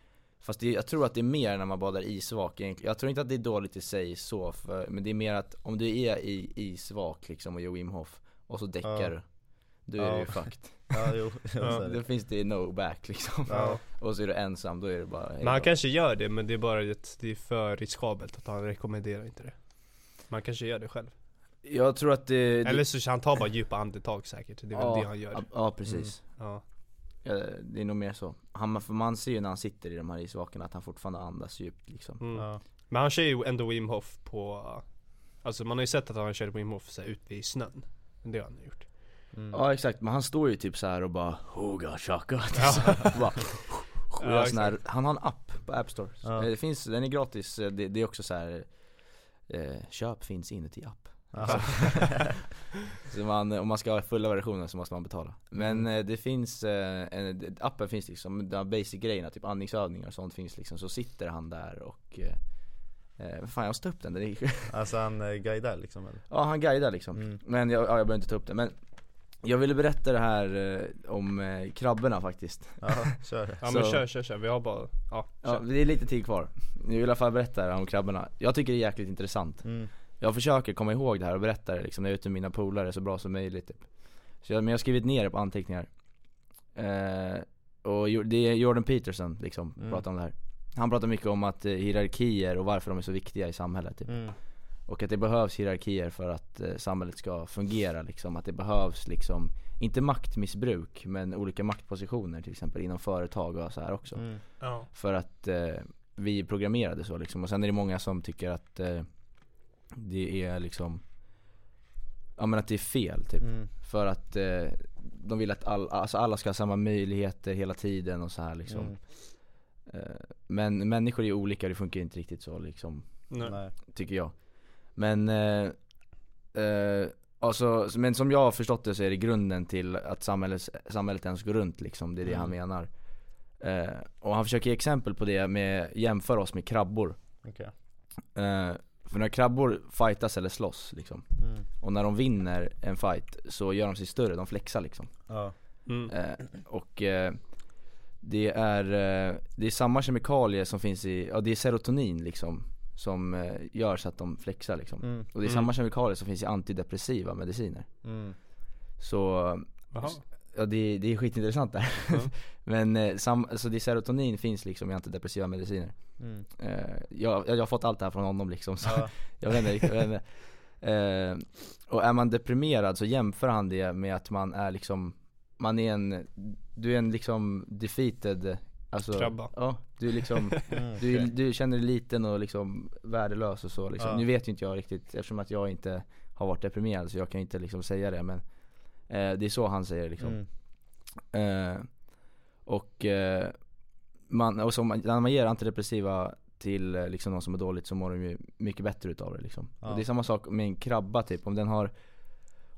Fast det, jag tror att det är mer när man badar isvak egentligen. Jag tror inte att det är dåligt i sig så, för, men det är mer att om du är i isvak liksom och gör Wim Hof och så däckar
Ja.
Du Då är
Ja.
det ju fucked.
Ja jo, [LAUGHS] är
Då
det.
finns det no back liksom.
Ja.
Och så är du ensam, då är det bara
Men han kanske gör det men det är bara att det är för riskabelt att han rekommenderar inte det Man kanske gör det själv
Jag tror att det,
Eller så han tar bara djupa andetag säkert, det är väl
ja,
det han gör
Ja, ja precis.
Ja,
Ja, det är nog mer så. Han, för man ser ju när han sitter i de här isvakarna att han fortfarande andas djupt liksom.
mm.
Ja.
Men han kör ju ändå Wim Hof på Alltså man har ju sett att han kör Wim Hof så här, ute i snön Det har han gjort
Mm.
Ja exakt, men han står ju typ så här och bara Hoga shaka [LAUGHS]
Ja.
bara,
Ja,
här. Han har en app på App Store.
Ja.
Det finns, den är gratis, det, det är också så här. Eh, köp finns inuti app. [LAUGHS] [LAUGHS] Så man, om man ska ha fulla versionen så måste man betala. Men
Mm.
eh, det finns, eh, en, appen finns liksom, de basic grejerna, typ andningsövningar och sånt finns liksom. Så sitter han där och eh, eh, fan jag måste ta upp den, det är,
Alltså han eh, guidar liksom eller?
Ja han guidar liksom.
Mm.
Men jag, ja, jag behöver inte ta upp det. Men jag ville berätta det här eh, om eh, krabborna faktiskt.
Ja, kör
Ja [LAUGHS] men
Så-
kör kör kör, vi har bara, ja,
Ja,
kör.
det är lite tid kvar. Jag vill i alla fall berätta det här om krabborna. Jag tycker det är jäkligt intressant.
mm.
Jag försöker komma ihåg det här och berätta det liksom när jag är ute med mina polare så bra som möjligt typ. Så jag, men jag har skrivit ner det på anteckningar. Eh, och Jo- det är Jordan Peterson liksom,
Mm.
pratar om det här. Han pratar mycket om att eh, hierarkier och varför de är så viktiga i samhället typ.
Mm.
Och att det behövs hierarkier för att eh, samhället ska fungera liksom. Att det behövs liksom, inte maktmissbruk men olika maktpositioner till exempel inom företag och så här också.
Mm.
Ja,
För att eh, vi är programmerade så liksom. Och sen är det många som tycker att eh, det är liksom, ja men att det är fel typ.
Mm.
För att eh, de vill att all, alltså alla ska ha samma möjligheter hela tiden och så här liksom.
Mm.
Eh, men människor är olika, det funkar inte riktigt så liksom
nej.
Nej.
tycker jag. Men, eh, eh, alltså, men som jag har förstått det så är det grunden till att samhället, samhället ens går runt liksom, det är det han
Mm.
menar. Eh, och han försöker ge exempel på det med, jämför oss med krabbor.
Okej
Eh, för när krabbor fightas eller slåss liksom,
mm.
och när de vinner en fight så gör de sig större, de flexar liksom.
Ja
Mm.
Eh, och eh, det är, det är samma kemikalier som finns i, ja det är serotonin liksom Som eh, gör så att de flexar liksom
mm.
Och det är
Mm.
samma kemikalier som finns i antidepressiva mediciner
Mm.
Så, ja det, det är skitintressant där. [LAUGHS] Men eh, sam, alltså det serotonin finns liksom i antidepressiva mediciner
Mm.
eh, jag, jag har fått allt det här från honom liksom så
Ja. [LAUGHS]
jag vet inte jag vet inte. Eh, Och är man deprimerad så jämför han det med att man är liksom Man är en, du är en liksom defeated Alltså,
Krabba.
Ja, du liksom [LAUGHS]
Mm.
du, du känner dig liten och liksom värdelös och så liksom.
Ja.
Nu vet ju inte jag riktigt eftersom att jag inte har varit deprimerad så jag kan inte liksom säga det men eh, Det är så han säger liksom
Mm.
eh, Och eh, man, och man- när man ger antidepressiva till eh, liksom någon som är dåligt så mår de ju mycket bättre utav det liksom.
Ja.
Och det är samma sak med en krabba typ, om den har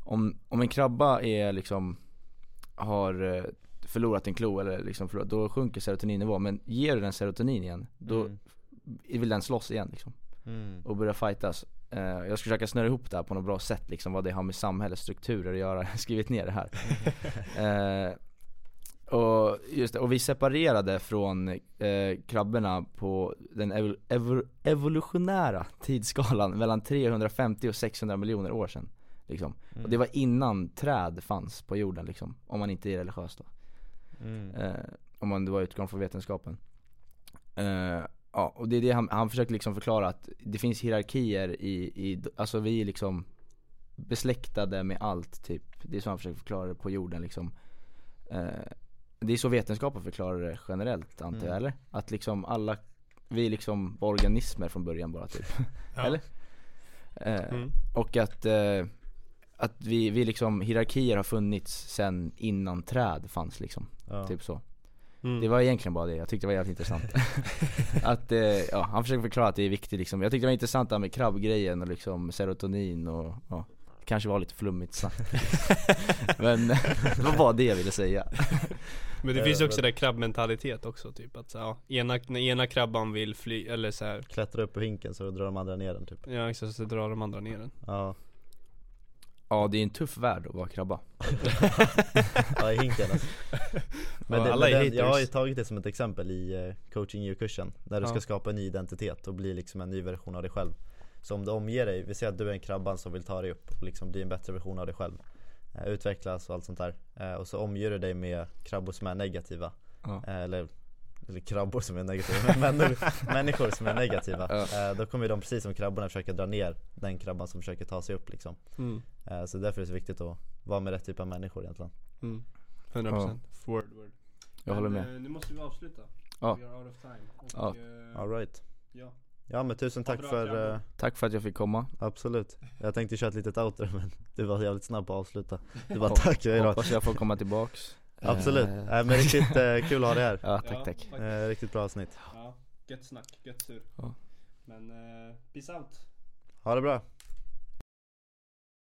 Om, om en krabba är liksom Har eh, förlorat en klo eller liksom förlorat, då sjunker serotoninnivån men ger du den serotonin igen då
Mm.
vill den slåss igen liksom
Mm.
och börja fightas Eh, Jag ska försöka snöra ihop det här på något bra sätt liksom, vad det har med samhällets strukturer att göra, [LAUGHS] jag har skrivit ner det här [LAUGHS] Eh, och, just det, och vi separerade från eh, krabborna på den evo, evo, evolutionära tidsskalan mellan 350 och 600 miljoner år sedan liksom.
Mm.
Och det var innan träd fanns på jorden liksom, om man inte är religiös då
Mm.
eh, Om man då utgår från vetenskapen eh, Ja, och det är det han, han försöker liksom förklara att det finns hierarkier i, i, alltså vi är liksom besläktade med allt typ Det är så han försöker förklara det på jorden liksom eh, Det är så vetenskapen förklarar det generellt antar jag,
Mm.
eller? Att liksom alla, vi är liksom var organismer från början bara typ
Ja. [LAUGHS]
Eller? Eh,
Mm.
och att, eh, att vi, vi liksom, hierarkier har funnits sen innan träd fanns liksom,
Ja.
typ så.
Mm.
Det var egentligen bara det, jag tyckte det var jävligt intressant. [LAUGHS] Att, eh, ja, han försöker förklara att det är viktigt liksom. Jag tyckte det var intressant det här med krabbgrejen och liksom serotonin och, ja. Kanske var lite flummigt sagt. [LAUGHS] Men det var bara det jag ville säga.
Men det
Eh,
finns ju också
men-
där krabbmentalitet också typ att så, ja, ena, när ena krabban vill fly, eller så här,
Klättra upp på hinken så drar de andra ner den typ.
Ja exakt så drar de andra ner den.
Ja,
Ja det är en tuff värld att vara krabba. [LAUGHS]
Ja i hinken alltså. [LAUGHS] Men,
Ja,
det,
alla
men
är
den, jag har ju tagit det som ett exempel i eh, coaching U-kursen Där du ska
Ja.
skapa en ny identitet och bli liksom en ny version av dig själv. Så om du omger dig, vi säger att du är en krabban som vill ta dig upp och liksom bli en bättre version av dig själv. Eh, Utvecklas och allt sånt där. Eh, Och så omger du dig med krabbor som är negativa.
Ja.
Eller eller krabbor som är negativa, men människor, [LAUGHS] människor som är negativa
Ja.
eh, Då kommer de precis som krabborna försöka dra ner den krabban som försöker ta sig upp liksom
mm.
eh, Så därför är det så viktigt att vara med rätt typ av människor egentligen
Mm. 100% Word, word.
Jag håller
Men,
med
eh, Nu måste vi avsluta
Ja.
We are out of time och,
Ja.
eh,
Alright
ja.
Ja men tusen tack för, eh,
Tack för att jag fick komma
absolut Jag tänkte köra ett litet outro men du var jävligt snabb på att avsluta Du bara
Ja.
tack, jag är
Hoppas jag får komma tillbaks
Absolut, äh, men riktigt eh, kul att ha dig här.
Ja [LAUGHS]
Ja,
tack. Tack
eh, Riktigt bra avsnitt.
Ja, gött snack, gött sur
Ja.
Men peace out.
Ha det bra